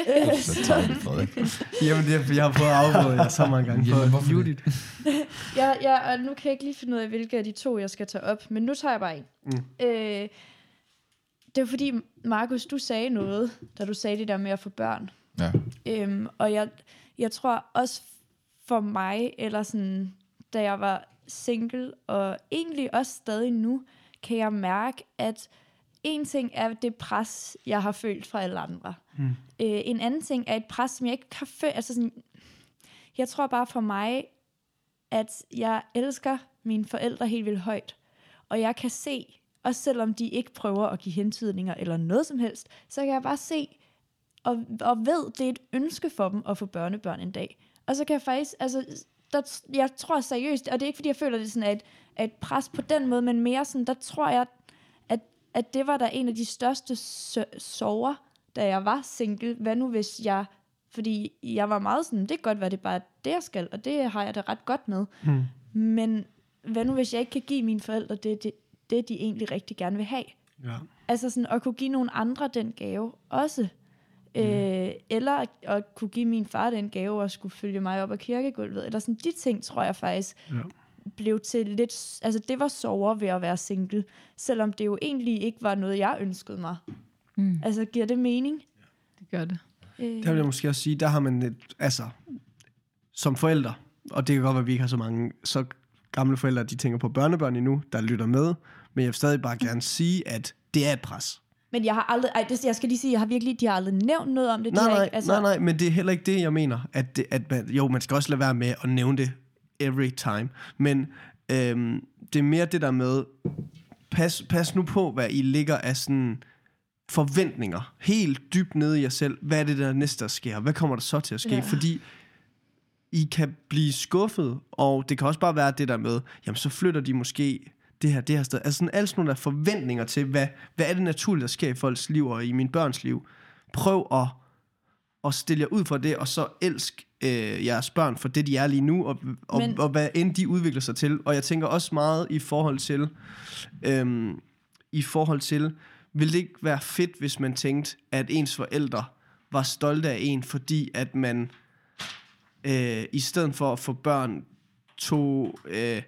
<laughs> Så vi Frederik. Jamen, det er, for jeg har prøvet at afbryde jer så mange gange. Jamen, for hvorfor det? Judith. Ja, ja, og nu kan jeg ikke lige finde ud af, hvilke af de to, jeg skal tage op. Men nu tager jeg bare en. Mm. Øh, det var fordi, Markus, du sagde noget, da du sagde det der med at få børn. Ja. Øhm, og jeg, jeg tror også for mig, eller sådan, da jeg var single, og egentlig også stadig nu, kan jeg mærke, at en ting er det pres, jeg har følt fra alle andre. Mm. Øh, en anden ting er et pres, som jeg ikke har følt. Altså sådan, jeg tror bare for mig, at jeg elsker mine forældre helt vildt højt. Og jeg kan se, også selvom de ikke prøver at give hentydninger eller noget som helst, så kan jeg bare se, og, og ved, det er et ønske for dem at få børnebørn en dag. Og så kan jeg faktisk, altså, der, jeg tror seriøst, og det er ikke fordi, jeg føler, det sådan er et, er et pres på den måde, men mere sådan, der tror jeg, at, det var der en af de største sorger, da jeg var single? Hvad nu hvis jeg... Fordi jeg var meget sådan, det kan godt være, det er bare det, jeg skal, og det har jeg det ret godt med. Mm. Men hvad nu hvis jeg ikke kan give mine forældre det, det, det de egentlig rigtig gerne vil have? Ja. Altså sådan at kunne give nogle andre den gave også. Mm. Øh, eller at, at kunne give min far den gave og skulle følge mig op ad kirkegulvet. Eller sådan de ting, tror jeg faktisk Ja. Blev til lidt... Altså det var sover ved at være single. Selvom det jo egentlig ikke var noget, jeg ønskede mig. Mm. Altså giver det mening? Det gør det. Øh, Der vil jeg måske også sige, der har man et, altså, som forældre, og det kan godt være, at vi ikke har så mange så gamle forældre, de tænker på børnebørn endnu, der lytter med, men jeg vil stadig bare gerne sige, at det er et pres. Men jeg har aldrig... Ej, det, jeg skal lige sige, jeg har virkelig... De har aldrig nævnt noget om det. De Nej, har nej, ikke, altså, nej, nej, men det er heller ikke det, jeg mener. At, det, at man, jo, man skal også lade være med at nævne det every time. Men øhm, det er mere det der med, pas, pas nu på, hvad I ligger af sådan forventninger. Helt dybt nede i jer selv. Hvad er det, der næste der sker? Hvad kommer der så til at ske? Ja. Fordi I kan blive skuffet, og det kan også bare være det der med, jamen så flytter de måske det her, det her sted. Altså sådan, alle sådan nogle der forventninger til, hvad, hvad er det naturligt, der sker i folks liv og i mine børns liv. Prøv at, at stille jer ud for det, og så elsk øh, jeres børn for det, de er lige nu, og, og, Men- og hvad end de udvikler sig til. Og jeg tænker også meget i forhold til, øhm, i forhold til, ville det ikke være fedt, hvis man tænkte, at ens forældre var stolte af en, fordi at man øh, i stedet for at få børn, tog, øh,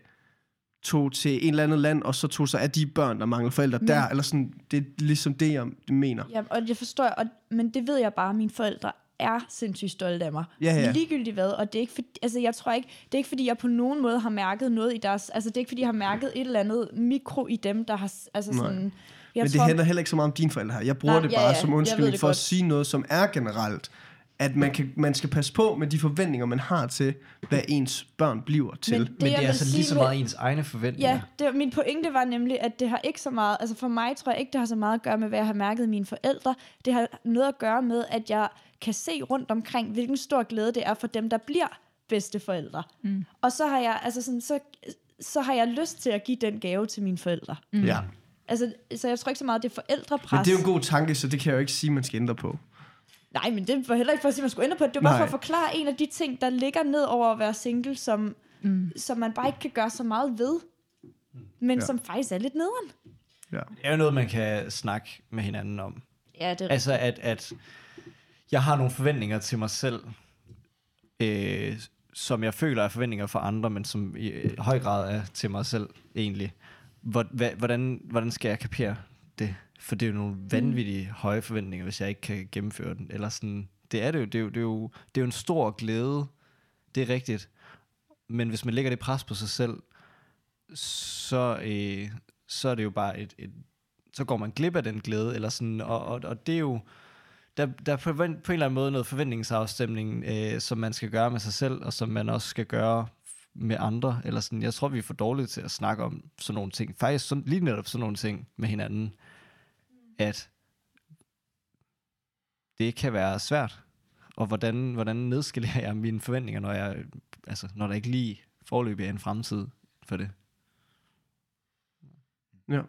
tog til en eller andet land, og så tog sig af de børn, der mangler forældre Men- der, eller sådan, det er ligesom det, jeg mener. Ja, og jeg forstår, og, men det ved jeg bare, at mine forældre er sindssygt stolte af mig. Ja, ja. Ligegyldigt hvad, og det er ikke fordi, altså jeg tror ikke, det er ikke fordi, jeg på nogen måde har mærket noget i deres, altså det er ikke fordi, jeg har mærket et eller andet mikro i dem, der har, altså Nej. sådan, jeg Men det handler heller ikke så meget om dine forældre her. Jeg bruger Nej, det ja, bare ja, som jeg ved undskyldning for godt. at sige noget, som er generelt. At man, kan, man skal passe på med de forventninger, man har til, hvad ens børn bliver til. Men det, Men det er altså lige så med- meget ens egne forventninger. Ja, det, min pointe var nemlig, at det har ikke så meget, altså for mig tror jeg ikke, det har så meget at gøre med, hvad jeg har mærket i mine forældre. Det har noget at gøre med, at jeg kan se rundt omkring, hvilken stor glæde det er for dem, der bliver bedsteforældre. Mm. Og så har jeg, altså sådan, så, så har jeg lyst til at give den gave til mine forældre. mm. ja. Altså, så jeg tror ikke så meget, det er forældrepres. Men det er jo en god tanke, så det kan jeg jo ikke sige, man skal ændre på. Nej, men det var heller ikke for at sige, man skulle ændre på det. Det var bare Nej. for at forklare en af de ting, der ligger ned over at være single, som, mm. som man bare ikke kan gøre så meget ved. Men Ja. ja. som faktisk er lidt nederen. Ja. Det er jo noget, man kan snakke med hinanden om. Ja, det er Altså, at, at jeg har nogle forventninger til mig selv, øh, som jeg føler er forventninger for andre, men som i øh, høj grad er til mig selv egentlig. Hvor, hva, hvordan, hvordan skal jeg kapere det? For det er jo nogle vanvittige mm. høje forventninger, hvis jeg ikke kan gennemføre den. Eller sådan, det er det jo. Det er jo, det er jo, det er jo en stor glæde. Det er rigtigt. Men hvis man lægger det pres på sig selv, så, øh, så er det jo bare et, et så går man glip af den glæde, eller sådan, og, og, og det er jo, der, der er på, en- på en eller anden måde noget forventningsafstemning, øh, som man skal gøre med sig selv, og som man også skal gøre med andre, eller sådan, jeg tror, vi er for dårlige til at snakke om sådan nogle ting, faktisk sådan, lige netop sådan nogle ting med hinanden, at det kan være svært, og hvordan, hvordan nedskalerer jeg mine forventninger, når jeg, altså, når der ikke lige forløbig er en fremtid for det. Ja.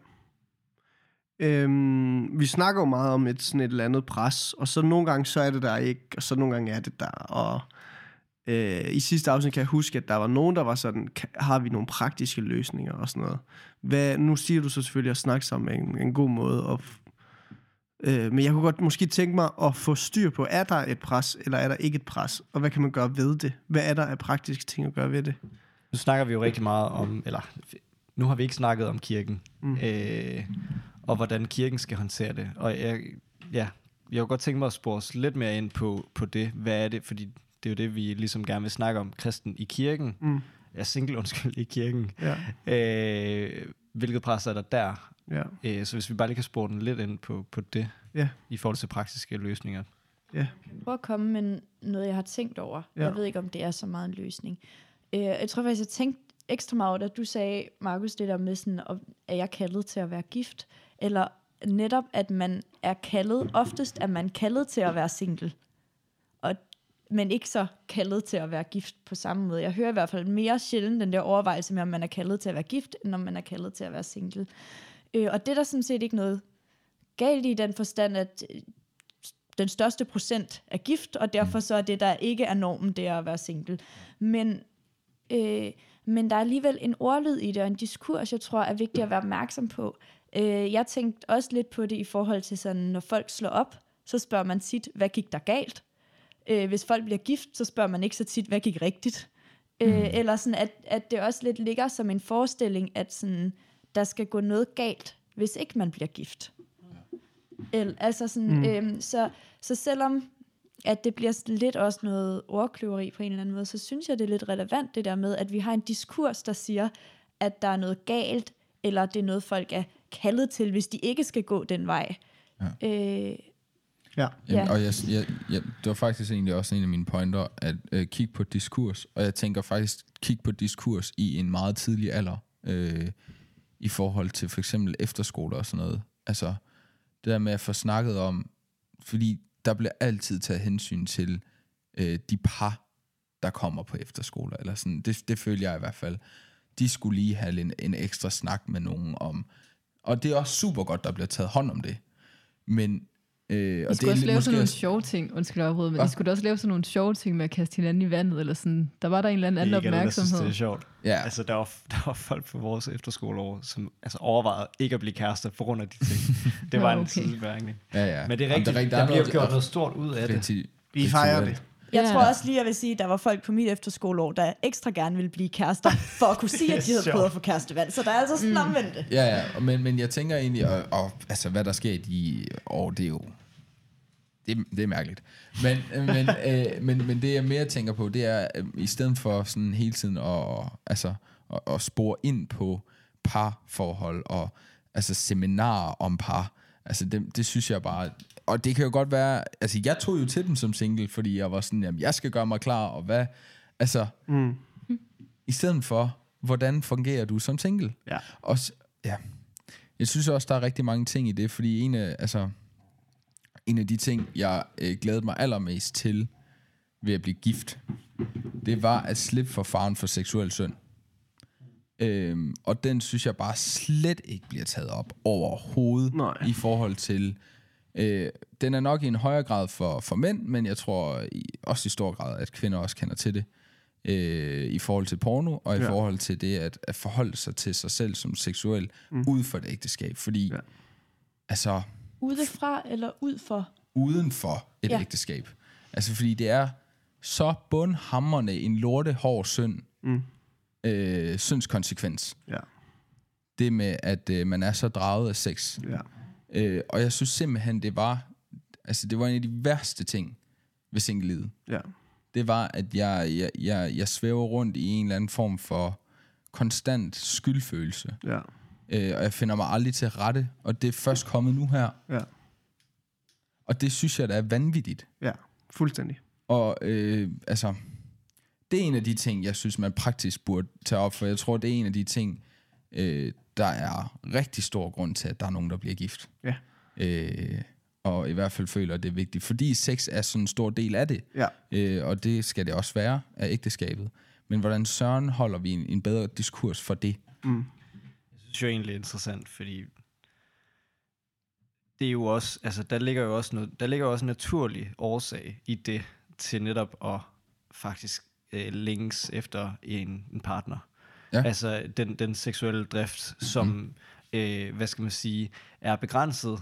Øhm, vi snakker jo meget om et sådan et eller andet pres, og så nogle gange så er det der ikke, og så nogle gange er det der. Og øh, i sidste afsnit kan jeg huske, at der var nogen, der var sådan, "Ka- har vi nogle praktiske løsninger og sådan noget. Hvad, nu siger du så selvfølgelig at snakke sammen en, en god måde, og, øh, men jeg kunne godt måske tænke mig at få styr på, er der et pres, eller er der ikke et pres, og hvad kan man gøre ved det? Hvad er der af praktiske ting at gøre ved det? Nu snakker vi jo rigtig meget om, eller nu har vi ikke snakket om kirken, mm. øh, og hvordan kirken skal håndtere det. Og jeg, ja, jeg kunne godt tænke mig at spore os lidt mere ind på, på det. Hvad er det? Fordi det er jo det, vi ligesom gerne vil snakke om. Kristen i kirken. Mm. Ja, single, undskyld, i kirken. Ja, Øh, hvilket pres er der der? ja, Øh, så hvis vi bare lige kan spore den lidt ind på, på det, Ja. i forhold til praktiske løsninger. ja. prøve at komme med noget, jeg har tænkt over. Ja. Jeg ved ikke, om det er så meget en løsning. Øh, jeg tror faktisk, jeg tænkte ekstra meget over, da du sagde, Markus, det der med sådan, er jeg kaldet til at være gift? Eller netop, at man er kaldet, oftest er man kaldet til at være single. Og, men ikke så kaldet til at være gift på samme måde. Jeg hører i hvert fald mere sjældent den der overvejelse med, om man er kaldet til at være gift, end om man er kaldet til at være single. Øh, og det er der sådan set ikke noget galt i den forstand, at øh, den største procent er gift, og derfor så er det, der ikke er normen, det er at være single. Men, øh, men der er alligevel en ordlyd i det, og en diskurs, jeg tror er vigtigt at være opmærksom på. Øh, jeg tænkte også lidt på det i forhold til sådan, når folk slår op, så spørger man tit, hvad gik der galt? Øh, hvis folk bliver gift, så spørger man ikke så tit, hvad gik rigtigt? Øh, eller sådan, at, at det også lidt ligger som en forestilling, at sådan, der skal gå noget galt, hvis ikke man bliver gift. El, altså sådan, mm. øhm, så, så selvom at det bliver lidt også noget ordkløveri på en eller anden måde, så synes jeg, det er lidt relevant det der med, at vi har en diskurs, der siger, at der er noget galt, eller det er noget, folk er kaldet til, hvis de ikke skal gå den vej. Ja. Øh, Ja. Jamen, Ja. Og jeg, jeg, jeg, det var faktisk egentlig også en af mine pointer, at øh, kigge på diskurs. Og jeg tænker faktisk, kigge på diskurs i en meget tidlig alder, øh, i forhold til for eksempel efterskoler og sådan noget. Altså, det der med at få snakket om, fordi der bliver altid taget hensyn til øh, de par, der kommer på efterskoler. Eller sådan. Det, det føler jeg i hvert fald. De skulle lige have en, en ekstra snak med nogen om. Og det er også super godt, der bliver taget hånd om det. Men øh, De skulle også lave måske sådan nogle også- sjove ting, undskyld afbryde, men Hva? de skulle også lave sådan nogle sjove ting med at kaste hinanden i vandet, eller sådan. Der var der en eller anden, anden opmærksomhed. det er sjovt. Ja. Altså, der var, der var folk på vores efterskoleår, som altså, overvejede ikke at blive kærester på grund af de ting. <laughs> Det var en okay. sidebemærkning. Ja, ja. Men det er Jamen, rigtigt, rigtigt. der, der bliver noget- gjort noget stort ud af det. Vi fejrer det. Jeg Ja. tror også lige, jeg vil sige, at der var folk på mit efterskoleår, der ekstra gerne ville blive kærester, for at kunne sige, at <laughs> de havde prøvet at få kærestevalg. Så der er altså sådan mm. omvendt det. Ja, ja, og- men, men jeg tænker egentlig, og, og altså, hvad der sker i de år, det er jo, det, er- det er mærkeligt. Men, men, <laughs> øh, men, men det jeg mere tænker på, det er, øh, i stedet for sådan hele tiden at, altså, at, at spore ind på parforhold, og altså seminarer om par, altså det, det synes jeg bare, og det kan jo godt være, altså jeg tog jo til dem som single, fordi jeg var sådan, jamen jeg skal gøre mig klar, og hvad, altså, Mm. i stedet for, hvordan fungerer du som single? Ja. Og, ja. Jeg synes også, der er rigtig mange ting i det, fordi en af, altså, en af de ting, jeg øh, glædede mig allermest til ved at blive gift, det var at slippe for faren for seksuel synd. Øhm, og den synes jeg bare slet ikke bliver taget op overhovedet Nej. i forhold til... Øh, den er nok i en højere grad for, for mænd, men jeg tror i, også i stor grad, at kvinder også kender til det øh, i forhold til porno, og i Ja. forhold til det at, at forholde sig til sig selv som seksuel mm. ud for et ægteskab. Fordi, Ja. altså, Udefra eller ud for? uden for et Ja. ja. ægteskab. Altså, fordi det er så bundhammerne en lorte hård synd, Mm. øh, syndskonsekvens. Ja. Det med, at øh, man er så draget af sex. Ja. Øh, og jeg synes simpelthen, det var, altså, det var en af de værste ting ved single Ja. det var, at jeg, jeg, jeg, jeg svæver rundt i en eller anden form for konstant skyldfølelse. Ja. Øh, og jeg finder mig aldrig til rette, og det er først kommet nu her. Ja. Og det synes jeg, der er vanvittigt. Ja. Fuldstændig. Og øh, altså, det er en af de ting, jeg synes, man praktisk burde tage op, for jeg tror, det er en af de ting, øh, der er rigtig stor grund til, at der er nogen, der bliver gift. Ja. Øh, og i hvert fald føler, at det er vigtigt, fordi sex er sådan en stor del af det. Ja. Øh, og det skal det også være af ægteskabet. Men hvordan søren holder vi en, en bedre diskurs for det? Mm. Jeg synes jo egentlig, det er interessant, fordi det er jo også, altså der ligger jo også noget, der ligger jo også en naturlig årsag i det, til netop at faktisk øh, længes efter en, en partner. Ja. Altså den, den seksuelle drift, som, mm. øh, hvad skal man sige, er begrænset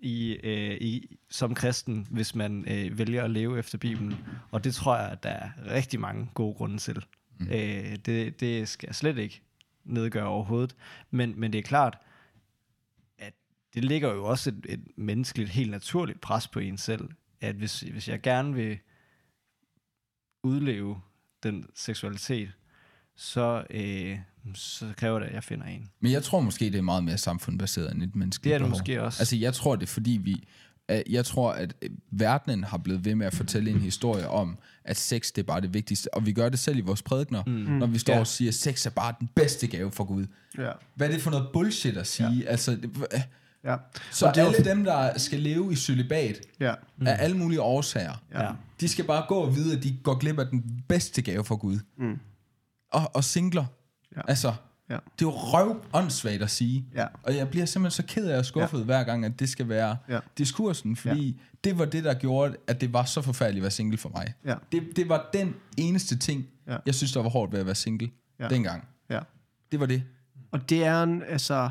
i, øh, i, som kristen, hvis man øh, vælger at leve efter Bibelen. Og det tror jeg, at der er rigtig mange gode grunde til. Mm. Øh, det, det skal jeg slet ikke nedgøre overhovedet. Men, men det er klart, at det ligger jo også et, et menneskeligt, helt naturligt pres på en selv, at hvis, hvis jeg gerne vil udleve den seksualitet, så, øh, så kræver det, at jeg finder en. Men jeg tror måske, det er meget mere samfundsbaseret end et menneskeligt Det er det behov. måske også. Altså, jeg tror det, er, fordi vi... Jeg tror, at øh, verdenen har blevet ved med at fortælle en historie om, at sex det er bare det vigtigste. Og vi gør det selv i vores prædikner, mm. når vi står Ja. og siger, at sex er bare den bedste gave for Gud. Ja. Hvad er det for noget bullshit at sige? Ja. Altså, det- Ja. så Og det er alle dem, der skal leve i cølibat, Ja. mm. af alle mulige årsager, Ja. de skal bare gå og vide, at de går glip af den bedste gave for Gud. Mm. Og, og singler. Ja. Altså, Ja. Det er jo røv åndssvagt at sige. Ja. Og jeg bliver simpelthen så ked af og skuffet ja. hver gang, at det skal være Ja. diskursen, fordi ja. det var det, der gjorde, at det var så forfærdeligt at være single for mig. Ja. Det, det var den eneste ting, Ja. jeg synes, der var hårdt ved at være single Ja. dengang. Ja. Det var det. Og det er en, altså...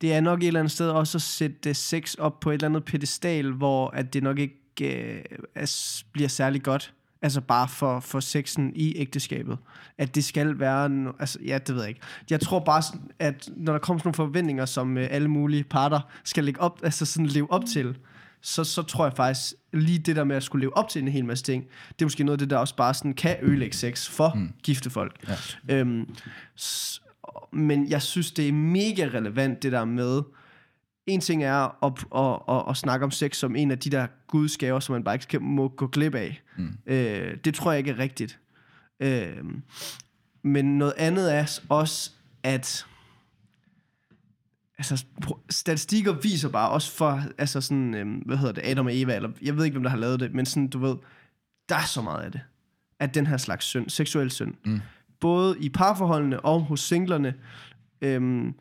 Det er nok et eller andet sted også at sætte sex op på et eller andet pedestal, hvor at det nok ikke øh, bliver særlig godt. Altså bare for, for sexen i ægteskabet. At det skal være... En, altså, ja, det ved jeg ikke. Jeg tror bare, at når der kommer sådan nogle forventninger, som øh, alle mulige parter skal lægge op, altså sådan leve op til, så, så tror jeg faktisk, lige det der med at skulle leve op til en hel masse ting, det er måske noget af det, der også bare sådan kan ødelægge sex for mm. gifte folk. Ja. Øhm, s- men jeg synes, det er mega relevant, det der med, en ting er at, at, at, at snakke om sex som en af de der gudsgaver, som man bare ikke må gå glip af. Mm. Øh, det tror jeg ikke er rigtigt. Øh, men noget andet er også, at altså, statistikker viser bare også for, altså sådan, øhm, hvad hedder det, Adam og Eva, eller jeg ved ikke, hvem der har lavet det, men sådan, du ved, der er så meget af det. Af den her slags synd, seksuel synd. Mm. Både i parforholdene og hos singlerne. Øhm,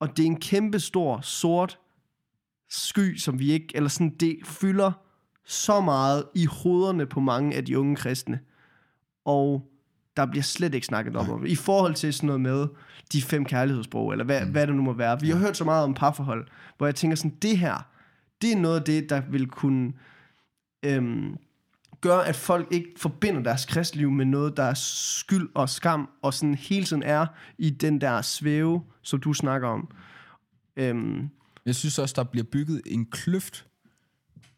og det er en kæmpe stor, sort sky, som vi ikke, eller sådan, det fylder så meget i hovederne på mange af de unge kristne. Og der bliver slet ikke snakket om det. I forhold til sådan noget med de fem kærlighedssprog, eller hvad, mm. hvad det nu må være. Vi har hørt så meget om parforhold, hvor jeg tænker sådan, det her, det er noget af det, der vil kunne øhm, gøre, at folk ikke forbinder deres kristliv med noget, der er skyld og skam, og sådan hele tiden er i den der svæve, som du snakker om. Øhm, Jeg synes også, der bliver bygget en kløft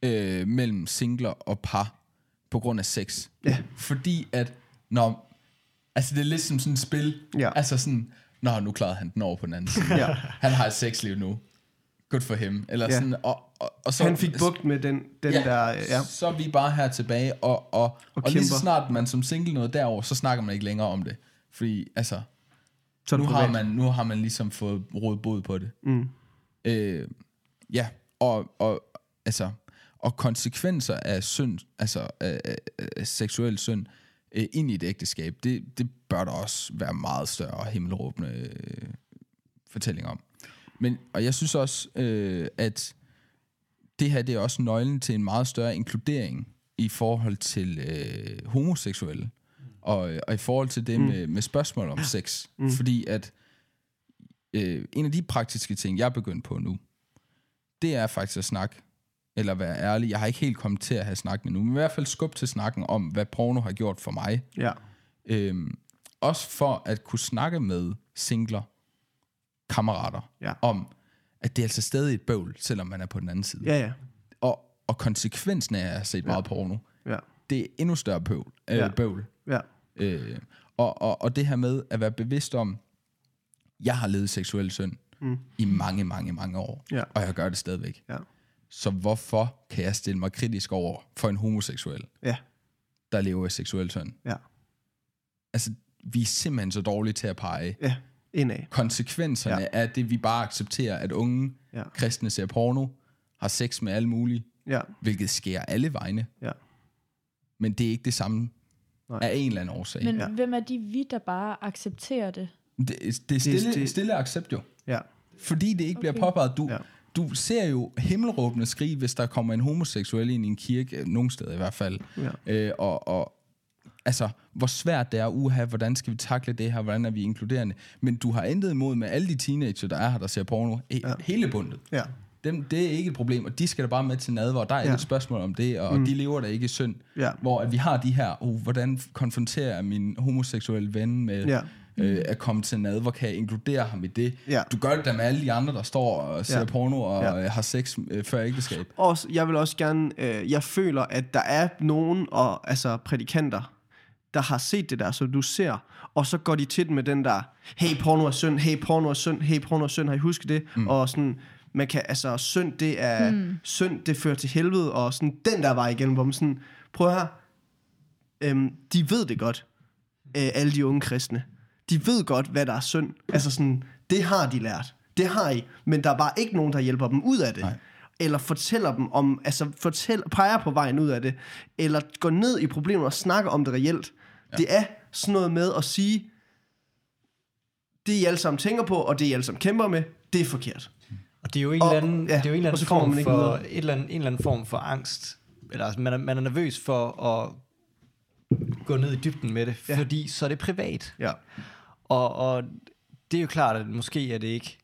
øh, mellem singler og par på grund af sex. Ja. Fordi at, når, altså det er lidt som sådan et spil. Ja. Altså sådan, nå, nu klarede han den over på den anden side. Ja. Han har et sexliv nu. Good for him. Eller Ja. sådan, og, og, og så, han fik bugt med den, den ja, der... Ja. så er vi bare her tilbage, og, og, og, og lige så snart man som single noget derover, så snakker man ikke længere om det. Fordi, altså, Så nu har, man, nu har man ligesom fået råd bod på det. Mm. Øh, ja, og, og, altså, og konsekvenser af synd, altså af, af, af seksuel synd, øh, ind i et ægteskab, det, det bør der også være meget større himmelråbende øh, fortælling om. Men, og jeg synes også, øh, at det her det er også nøglen til en meget større inkludering i forhold til øh, homoseksuelle, og, og i forhold til det mm. med, med spørgsmål om sex. Mm. Fordi at øh, en af de praktiske ting, jeg er begyndt på nu, det er faktisk at snakke, eller være ærlig. Jeg har ikke helt kommet til at have snakket endnu, men i hvert fald skub til snakken om, hvad porno har gjort for mig. Ja. Øhm, også for at kunne snakke med singler, kammerater, Ja. om, at det er altså stadig et bøvl, selvom man er på den anden side. Ja, ja. Og, og konsekvensen af at have set meget porno, Ja. det er endnu større bøvl. Øh, Ja. bøvl. Ja. Øh, og, og, og det her med at være bevidst om, jeg har levet seksuel synd mm. i mange, mange, mange år, Ja. og jeg gør det stadigvæk. Ja. Så hvorfor kan jeg stille mig kritisk over for en homoseksuel, Ja. der lever i seksuel synd? Ja. Altså, vi er simpelthen så dårlige til at pege Ja. Indad. konsekvenserne Ja. af det, vi bare accepterer, at unge Ja. kristne ser porno, har sex med alle mulige, Ja. hvilket sker alle vegne. Ja. Men det er ikke det samme Nej. af en eller anden årsag. Men Ja. hvem er de vi, der bare accepterer det? det, det er stille, det- stille accept jo. Ja. Fordi det ikke okay. bliver påpeget. Du, Ja. du ser jo himmelråbende skrig, hvis der kommer en homoseksuel ind i en kirke, øh, nogle steder i hvert fald. Ja. Øh, og, og altså, hvor svært det er, uha, hvordan skal vi takle det her, hvordan er vi inkluderende. Men du har intet imod med alle de teenager, der er her, der ser porno, he, Ja. hele bundet. Ja. Dem, det er ikke et problem, og de skal da bare med til nadver, og der er Ja. et spørgsmål om det, og mm. de lever da ikke i synd. Ja. Hvor at vi har de her, oh, hvordan konfronterer jeg min homoseksuelle ven med Ja. øh, at komme til nadver, kan jeg inkludere ham i det? Ja. Du gør det da med alle de andre, der står og ser Ja. porno og Ja. ja. har sex øh, før ægteskab. Også, jeg vil også gerne, øh, jeg føler, at der er nogen, og, altså prædikanter, der har set det der, som du ser, og så går de til den med den der, hey, porno er synd, hey, porno er synd, hey, porno er synd, har I husket det? Mm. Og sådan, man kan, altså, synd, det er, mm. synd, det fører til helvede, og sådan, den der vej igennem, hvor man sådan, prøv her, øhm, de ved det godt, øh, alle de unge kristne. De ved godt, hvad der er synd. Altså sådan, det har de lært. Det har I. Men der er bare ikke nogen, der hjælper dem ud af det. Nej. Eller fortæller dem om, altså fortæl, peger på vejen ud af det. Eller går ned i problemer og snakker om det reelt. Ja. Det er sådan noget med at sige, det I alle sammen tænker på, og det I alle sammen kæmper med, det er forkert. Og det er jo en Og- eller anden, ja, det er jo en eller anden form for, videre. et eller anden, en eller anden form for angst. Eller altså, man, er, man er nervøs for at gå ned i dybden med det, ja. fordi så er det privat. Ja. Og, og det er jo klart, at måske er det ikke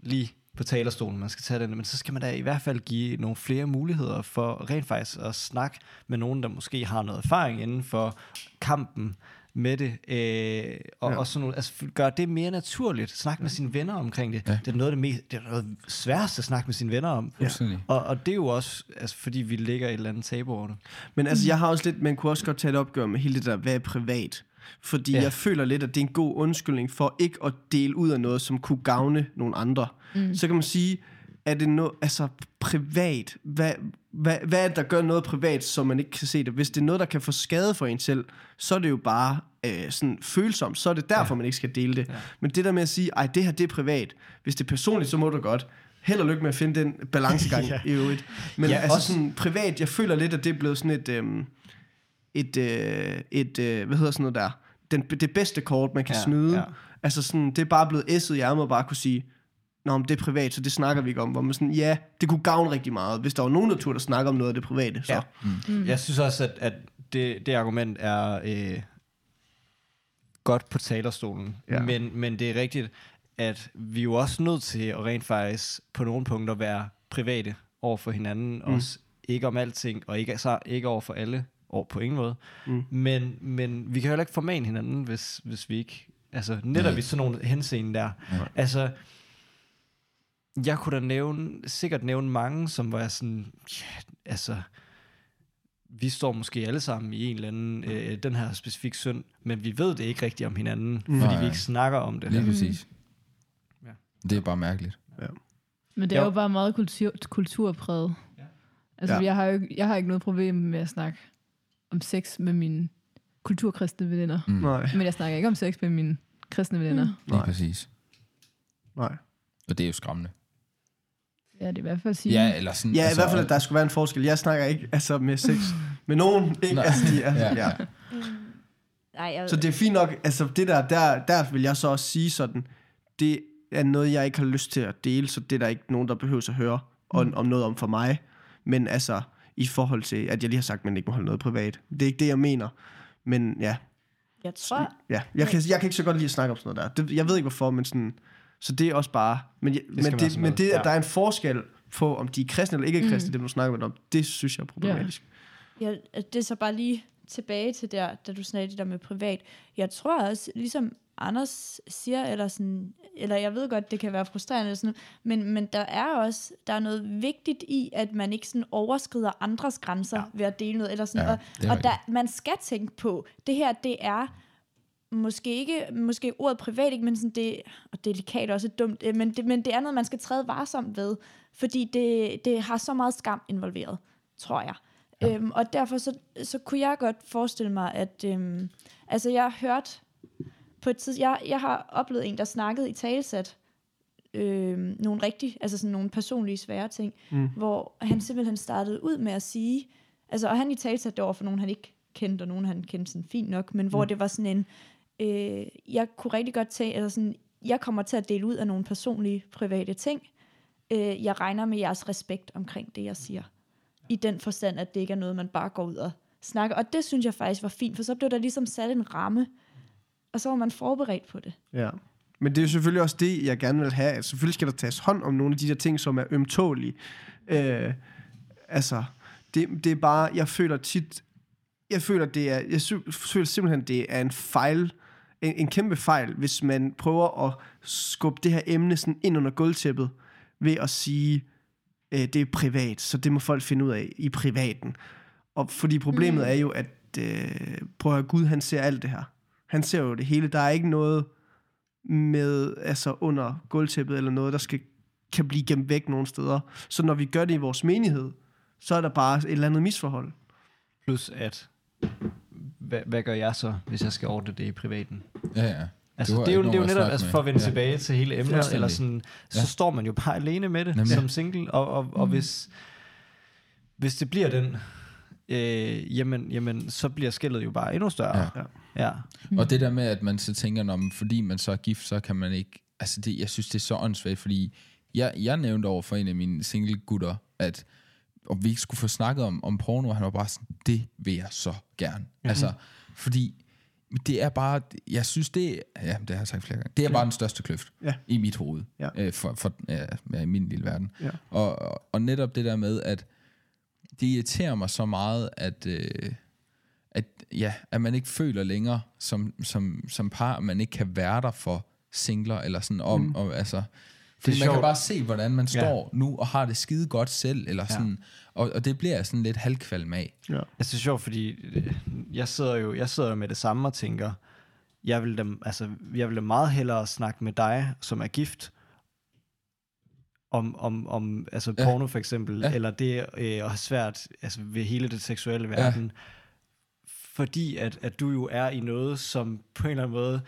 lige på talerstolen, man skal tage den, men så skal man da i hvert fald give nogle flere muligheder for rent faktisk at snakke med nogen, der måske har noget erfaring inden for kampen med det, øh, og, Ja. ja. og sådan noget, altså gøre det mere naturligt, snak med sine venner omkring det. Ja. Ja. Det er noget af det, mest, det er noget sværeste at snakke med sine venner om. Fuldstændig. Og, og det er jo også, altså, fordi vi ligger et eller andet tabu over det. Men altså, jeg har også lidt, man kunne også godt tage et opgør med hele det der, hvad er privat? Fordi ja. Jeg føler lidt, at det er en god undskyldning for ikke at dele ud af noget, som kunne gavne nogle andre. Mm. Så kan man sige, er det noget, altså privat, hvad, hvad, hvad er det, der gør noget privat, så man ikke kan se det? Hvis det er noget, der kan få skade for en selv, så er det jo bare øh, sådan følsomt, så er det derfor, ja. man ikke skal dele det. Ja. Men det der med at sige, ej, det her, det er privat. Hvis det er personligt, så må du godt. Held og lykke med at finde den balancegang <laughs> ja. I øvrigt. Men ja, altså også- sådan privat, jeg føler lidt, at det er blevet sådan et, øhm, et, øh, et øh, hvad hedder sådan noget der, den, det bedste kort, man kan ja, snyde. Ja. Altså sådan, det er bare blevet æsset i ærmet og bare kunne sige, Nå, men det er privat, så det snakker vi ikke om. Hvor man sådan, ja, det kunne gavne rigtig meget, hvis der var nogen, der turde snakke om noget af det private. Så. Ja. Mm. Jeg synes også, at, at det, det argument er øh, godt på talerstolen. Ja. Ja. Men, men det er rigtigt, at vi er jo også nødt til at rent faktisk på nogle punkter være private over for hinanden. Mm. Også ikke om alting, og ikke, så, ikke over for alle, over på ingen måde. Mm. Men, men vi kan heller ikke formane hinanden, hvis, hvis vi ikke... Altså netop Nej. i sådan nogle henseende der. Nej. Altså, jeg kunne da nævne, sikkert nævne mange, som var sådan, ja, altså, vi står måske alle sammen i en eller anden, øh, den her specifik synd, men vi ved det ikke rigtigt om hinanden, Mm. fordi Nej. vi ikke snakker om det. Lige præcis. Ja. Det er bare mærkeligt. Men det er Jo. jo bare meget kultur, kulturpræget. Ja. Altså, Ja. ja. jeg, har jo, ikke- jeg har ikke noget problem med at snakke om sex med mine kulturkristne veninder. Mm. Nej, Men jeg snakker ikke om sex med mine kristne veninder. Mm. Lige Nej. præcis. nej. Og det er jo skræmmende. Ja, det er i hvert fald sige. Ja, eller sådan... Ja, altså, i hvert fald, at der skulle være en forskel. Jeg snakker ikke altså, med sex med nogen. <laughs> Ikke? Nej. Altså, de, altså, Ja, ja. Nej, jeg, Så det er fint nok, altså det der, der, der vil jeg så også sige sådan, det er noget, jeg ikke har lyst til at dele, så det er der ikke nogen, der behøver at høre om, om noget om for mig. Men altså, i forhold til, at jeg lige har sagt, at man ikke må holde noget privat. Det er ikke det, jeg mener. Men ja, jeg tror, ja. Jeg, kan, jeg kan ikke så godt lide at snakke om sådan noget der. Det, jeg ved ikke hvorfor, men sådan, så det er også bare, men, jeg, men, det, men noget, det, at ja. der er en forskel på, om de er kristne eller ikke er kristne, mm. det du snakker med om, det synes jeg er problematisk. jeg, det er så bare lige tilbage til der, da du snakkede det der med privat. Jeg tror også, ligesom Anders siger, eller, sådan, eller jeg ved godt, det kan være frustrerende, sådan, men, men der er også der er noget vigtigt i, at man ikke sådan overskrider andres grænser ja. ved at dele noget. Eller sådan, Ja, og og der, man skal tænke på, det her, det er måske ikke, måske ordet privat, ikke, men sådan det, og delikat er også dumt, øh, men det, men det er noget, man skal træde varsomt ved, fordi det, det har så meget skam involveret, tror jeg. Ja. Øhm, og derfor så, så kunne jeg godt forestille mig, at øhm, altså jeg har hørt på et tidspunkt, jeg, jeg har oplevet en, der snakkede i talesæt, øhm, nogle rigtig, altså sådan nogle personlige svære ting, Mm. hvor han simpelthen startede ud med at sige, altså, og han i talesæt det over for nogen, han ikke kendte, og nogen, han kendte sådan fint nok, men hvor Mm. det var sådan en, øh, jeg kunne rigtig godt tage, altså sådan, jeg kommer til at dele ud af nogle personlige, private ting. Øh, jeg regner med jeres respekt omkring det, jeg siger. I den forstand, at det ikke er noget, man bare går ud og snakker. Og det synes jeg faktisk var fint, for så blev der ligesom sat en ramme, og så var man forberedt på det. Ja. Men det er jo selvfølgelig også det, jeg gerne vil have. At selvfølgelig skal der tages hånd om nogle af de der ting, som er ømtålige. Øh, altså, det, det er bare, jeg føler tit, jeg føler, det er, jeg føler simpelthen, det er en fejl, en, en kæmpe fejl, hvis man prøver at skubbe det her emne sådan ind under gulvtæppet, ved at sige, øh, det er privat, så det må folk finde ud af i privaten. Og fordi problemet Mm. er jo, at øh, prøv at høre, Gud han ser alt det her. Han ser jo det hele. Der er ikke noget med, altså under gulvtæppet eller noget, der skal, kan blive gemt væk nogle steder. Så når vi gør det i vores menighed, så er der bare et eller andet misforhold. Plus at, hvad, hvad gør jeg så, hvis jeg skal ordne det i privaten? Ja, ja. Altså, det er jo, det er jo nogen at netop, altså for at vende Ja. tilbage til hele emnet, eller sådan, så Ja. står man jo bare alene med det, Nemlig. som single, og, og, og Mm. hvis, hvis det bliver den øh, jamen, jamen, så bliver skældet jo bare endnu større. Ja. Ja. Mm. Og det der med, at man så tænker, når man, fordi man så er gift, så kan man ikke... Altså, det, jeg synes, det er så åndssvagt, fordi jeg, jeg nævnte over for en af mine single gutter, at og vi ikke skulle få snakket om, om porno, og han var bare sådan, det vil jeg så gerne. Mm. Altså, fordi det er bare, jeg synes det, ja, det har jeg sagt flere gange, det er bare den største kløft Ja. i mit hoved, Ja. øh, for, for, ja, ja, i min lille verden. Ja. Og, og netop det der med, at det irriterer mig så meget, at, øh, at, ja, at man ikke føler længere som, som, som par, at man ikke kan være der for singler, eller sådan om, mm. og, altså, fordi man sjovt. kan bare se, hvordan man Ja. står nu, og har det skide godt selv, eller sådan, og, og det bliver sådan lidt halvkvalm af. Ja. Altså, det er sjovt, fordi øh, jeg sidder jo jeg sidder jo med det samme og tænker, jeg vil, da, altså, jeg vil da meget hellere snakke med dig, som er gift, om, om, om altså Ja. porno for eksempel, Ja. eller det øh, at have svært altså, ved hele det seksuelle verden, ja. fordi at, at du jo er i noget, som på en eller anden måde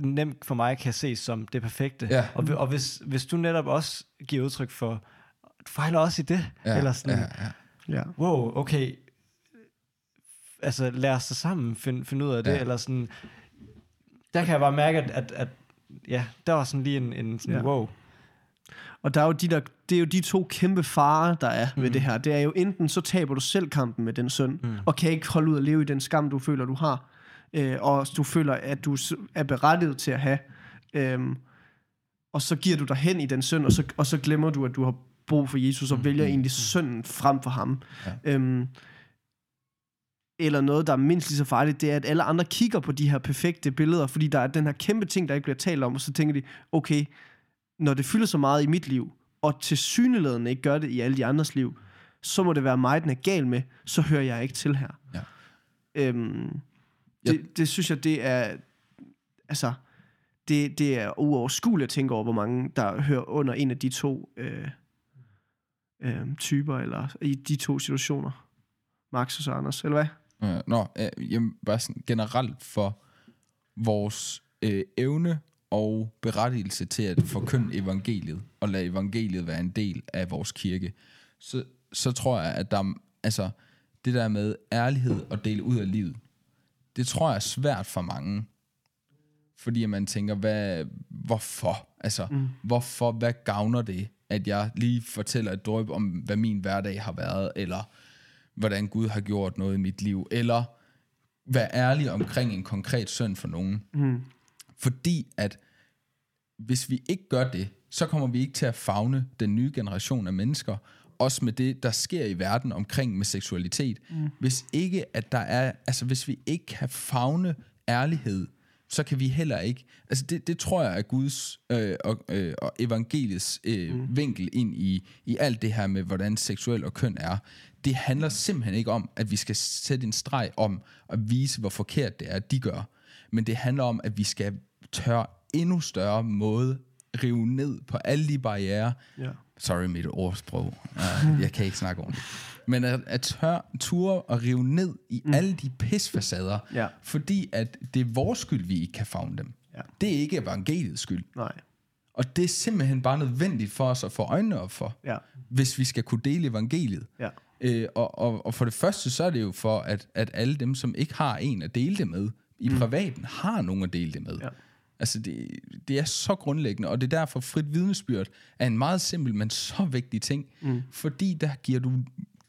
nemt for mig kan ses som det perfekte. Ja. Og, og hvis, hvis du netop også giver udtryk for, du fejler også i det, Ja, eller sådan, ja, ja. Ja. wow, okay, altså lad os da sammen finde, finde ud af det, Ja. eller sådan, der kan jeg bare mærke, at, at, at ja, der var sådan lige en, en sådan, ja. wow. Og der er jo de der, det er jo de to kæmpe farer, der er mm. ved Mm. det her. Det er jo enten, så taber du selv kampen med den søn, mm. Mm. og kan ikke holde ud at leve i den skam, du føler, du har. Øh, og du føler, at du er berettiget til at have. Øhm, og så giver du dig hen i den søn, og så, og så glemmer du, at du har brug for Jesus, og mm. vælger egentlig sønnen frem for ham. Ja. Øhm, eller noget, der er mindst lige så farligt, det er, at alle andre kigger på de her perfekte billeder, fordi der er den her kæmpe ting, der ikke bliver talt om, og så tænker de, okay, når det fylder så meget i mit liv, og til syneladende ikke gør det i alle de andres liv, så må det være mig, den er gal med, så hører jeg ikke til her. Ja. Øhm, Ja. det, det synes jeg, det er, altså, det, det er uoverskueligt at tænke over, hvor mange, der hører under en af de to øh, øh, typer, eller i de to situationer. Max og så Anders, eller hvad? Ja, Nå, øh, jamen, bare sådan generelt for vores øh, evne og berettigelse til at forkynde evangeliet, og lade evangeliet være en del af vores kirke, så, så tror jeg, at der er- altså, det der med ærlighed og dele ud af livet, det tror jeg er svært for mange. Fordi man tænker, hvad, hvorfor? Altså, mm. hvorfor, hvad gavner det, at jeg lige fortæller et drøb om, hvad min hverdag har været, eller hvordan Gud har gjort noget i mit liv, eller være ærlig omkring en konkret søn for nogen. Mm. Fordi at hvis vi ikke gør det, så kommer vi ikke til at fagne den nye generation af mennesker, også med det, der sker i verden omkring med seksualitet. Mm. Hvis ikke at der er, altså hvis vi ikke kan fagne ærlighed, så kan vi heller ikke, altså det, det tror jeg er Guds øh, og, øh, og evangeliets øh, mm. vinkel ind i, i alt det her med, hvordan seksuel og køn er. Det handler simpelthen ikke om, at vi skal sætte en streg om at vise, hvor forkert det er, de gør. Men det handler om, at vi skal tør endnu større måde rive ned på alle de barriere. Ja. Sorry, mit ordsprog. Jeg kan ikke snakke ordentligt. Men at, at tør, ture og rive ned i mm. alle de pisfacader, Ja. fordi at det er vores skyld, vi ikke kan fagne dem. Ja. Det er ikke evangeliets skyld. Nej. Og det er simpelthen bare nødvendigt for os at få øjnene op for, Ja. hvis vi skal kunne dele evangeliet. Ja. Øh, og, og, og for det første, så er det jo for, at, at alle dem, som ikke har en at dele det med, i mm. privaten, har nogen at dele det med. Ja. Altså, det, det er så grundlæggende, og det er derfor frit vidnesbyrd er en meget simpel, men så vigtig ting. Mm. Fordi der giver du,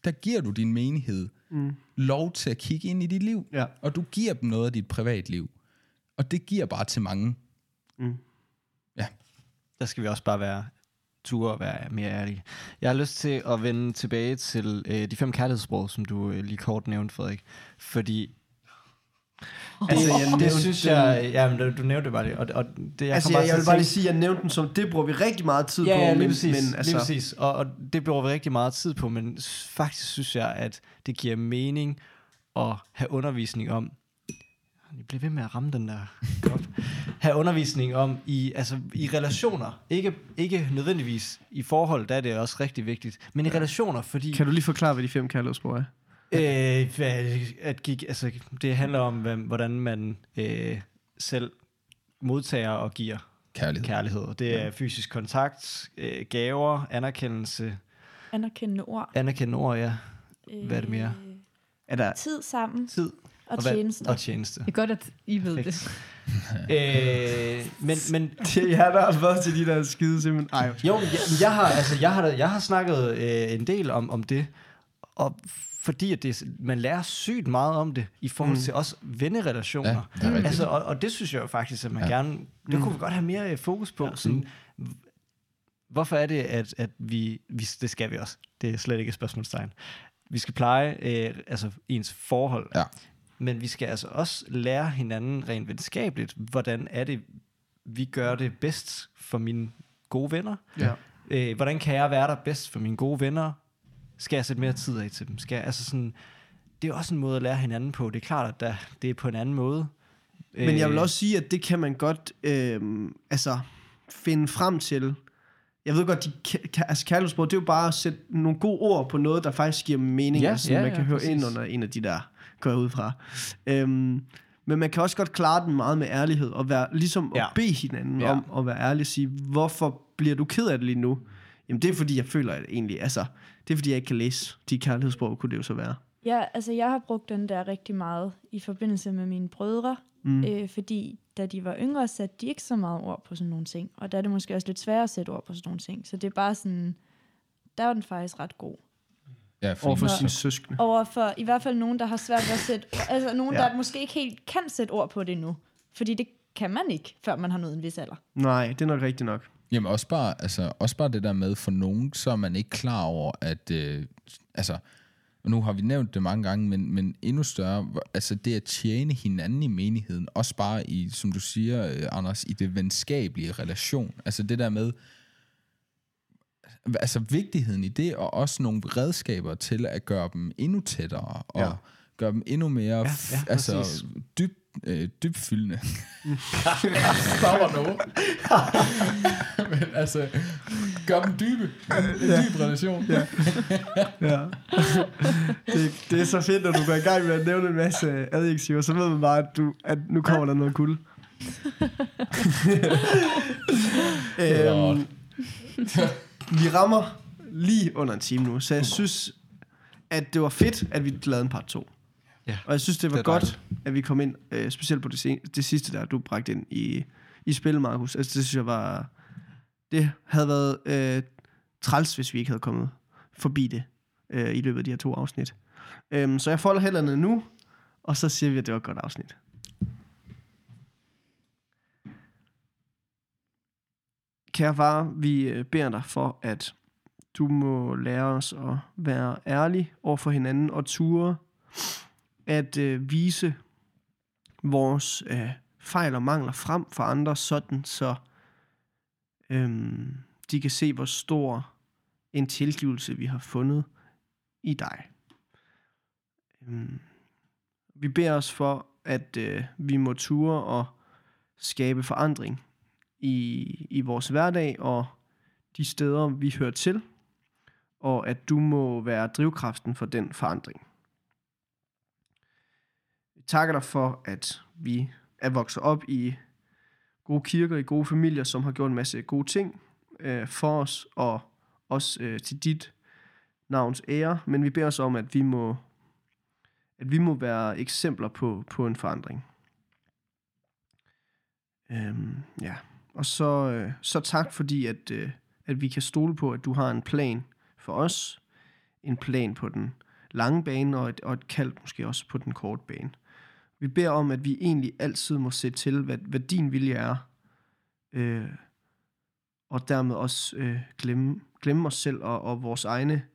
der giver du din menighed mm. lov til at kigge ind i dit liv. Ja. Og du giver dem noget af dit privatliv. Og det giver bare til mange. Mm. Ja. Der skal vi også bare være ture og være mere ærlige. Jeg har lyst til at vende tilbage til øh, de fem kærlighedssprog, som du øh, lige kort nævnte, Frederik. Fordi Altså, jeg det synes jeg... Ja, men du nævnte det bare lige. Og, og det, jeg Altså, jeg, jeg vil bare lige sige, at jeg nævnte den som, det bruger vi rigtig meget tid ja, på. Ja, lige men, præcis. men, altså... lige præcis. Og, og det bruger vi rigtig meget tid på, men faktisk synes jeg, at det giver mening at have undervisning om... Jeg bliver ved med at ramme den der kop. have undervisning om i, altså, i relationer. Ikke, ikke nødvendigvis i forhold, der er det også rigtig vigtigt. Men i relationer, fordi... Kan du lige forklare, hvad de fem kærlighedsspor er? Øh, hvad- at gik, altså, det handler om, hvem- hvordan man øh, selv modtager og giver Kærlighed. kærlighed. Og Det er fysisk kontakt, øh, gaver, anerkendelse, Anerkendende ord. anerkendende ord, ja. Hvad er det mere? Øh, Er der... Tid sammen Tid og, hvad- tjenester. og tjeneste. Det er godt, at I ved Perfekt. det. <laughs> øh, men, men Det, <laughs> ja, der har været til de der skide simpelthen. Ej, Jo, jeg, jeg, har, altså, jeg, har, jeg har snakket øh, en del om, om det, og fordi at det, man lærer sygt meget om det, i forhold Mm. til også vennerelationer. Ja, det altså, og, og det synes jeg jo faktisk, at man Ja. gerne, det Mm. kunne vi godt have mere øh, fokus på. Ja. Sådan, hvorfor er det, at, at vi, vi, det skal vi også, det er slet ikke et spørgsmålstegn. Vi skal pleje øh, altså ens forhold, Ja. men vi skal altså også lære hinanden rent venskabeligt, hvordan er det, vi gør det bedst for mine gode venner. ja. Øh, hvordan kan jeg være der bedst for mine gode venner? Skal jeg sætte mere tid af til dem? Skal jeg, altså sådan, det er også en måde at lære hinanden på. Det er klart, at der, det er på en anden måde. Men jeg vil Øh, også sige, at det kan man godt øh, altså, finde frem til. Jeg ved godt, de, altså kærlighedssprog, det er jo bare at sætte nogle gode ord på noget, der faktisk giver mening, Ja, altså, ja, man ja, kan høre præcis. ind under en af de der, går jeg ud fra. Øhm, men man kan også godt klare den meget med ærlighed, og være, ligesom ja. Ja. at bede hinanden ja. Ja. om at være ærlig og sige, hvorfor bliver du ked af det lige nu? Jamen det er fordi, jeg føler at egentlig, altså, det er fordi, jeg ikke kan læse de kærlighedssprog, kunne det jo så være. Ja, altså jeg har brugt den der rigtig meget i forbindelse med mine brødre, Mm. øh, fordi da de var yngre, satte de ikke så meget ord på sådan nogle ting, og der er det måske også lidt sværere at sætte ord på sådan nogle ting, så det er bare sådan, der var den faktisk ret god. Ja, Over for Nå. sine søskende. Over for i hvert fald nogen, der har svært ved at sætte, altså nogen, ja. der måske ikke helt kan sætte ord på det nu, fordi det kan man ikke, før man har nået en vis alder. Nej, det er nok rigtigt nok. Jamen også bare, altså, også bare det der med, for nogen, så er man ikke klar over, at, øh, altså, og nu har vi nævnt det mange gange, men, men endnu større, altså det at tjene hinanden i menigheden, også bare i, som du siger, øh, Anders, i det venskabelige relation, altså det der med, altså vigtigheden i det, og også nogle redskaber til at gøre dem endnu tættere, og Ja. gøre dem endnu mere, Ja, ja, altså præcis. dyb, øh, dybfyldende. <laughs> Der var noget. <laughs> Men altså, gør dem dybe. En dyb relation. Ja. Ja. det, det er så fedt, når du går i gang med at nævne en masse adjektiver, så ved man bare, at, du, at nu kommer der noget kul. <laughs> øhm, vi rammer lige under en time nu, så jeg synes, at det var fedt, at vi lavede en part 2. Ja, Og jeg synes, det var det godt, at vi kom ind, øh, specielt på det, sen- det sidste der, du bragte ind i, i spil, Markus. Altså, det synes jeg var... Det havde været øh, træls, hvis vi ikke havde kommet forbi det øh, i løbet af de her to afsnit. Øhm, så jeg folder hænderne nu, og så siger vi, at det var et godt afsnit. Kære far, vi øh, beder dig for, at du må lære os at være ærlig over for hinanden og ture at øh, vise vores øh, fejl og mangler frem for andre, sådan så øh, de kan se, hvor stor en tilgivelse vi har fundet i dig. Øh, vi beder os for, at øh, vi må ture og skabe forandring i, i vores hverdag og de steder, vi hører til, og at du må være drivkraften for den forandring. Takker dig for, at vi er vokset op i gode kirker, i gode familier, som har gjort en masse gode ting øh, for os, og også øh, til dit navns ære. Men vi beder os om, at vi må, at vi må være eksempler på, på en forandring. Øhm, ja. Og så, øh, så tak, fordi at, øh, at vi kan stole på, at du har en plan for os. En plan på den lange bane, og et, og et kald måske også på den korte bane. Vi beder om, at vi egentlig altid må se til, hvad, hvad din vilje er, øh, og dermed også øh, glemme, glemme os selv og, og vores egne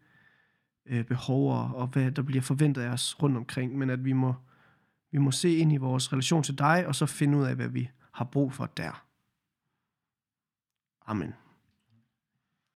øh, behov, og, og hvad der bliver forventet af os rundt omkring, men at vi må, vi må se ind i vores relation til dig, og så finde ud af, hvad vi har brug for der. Amen.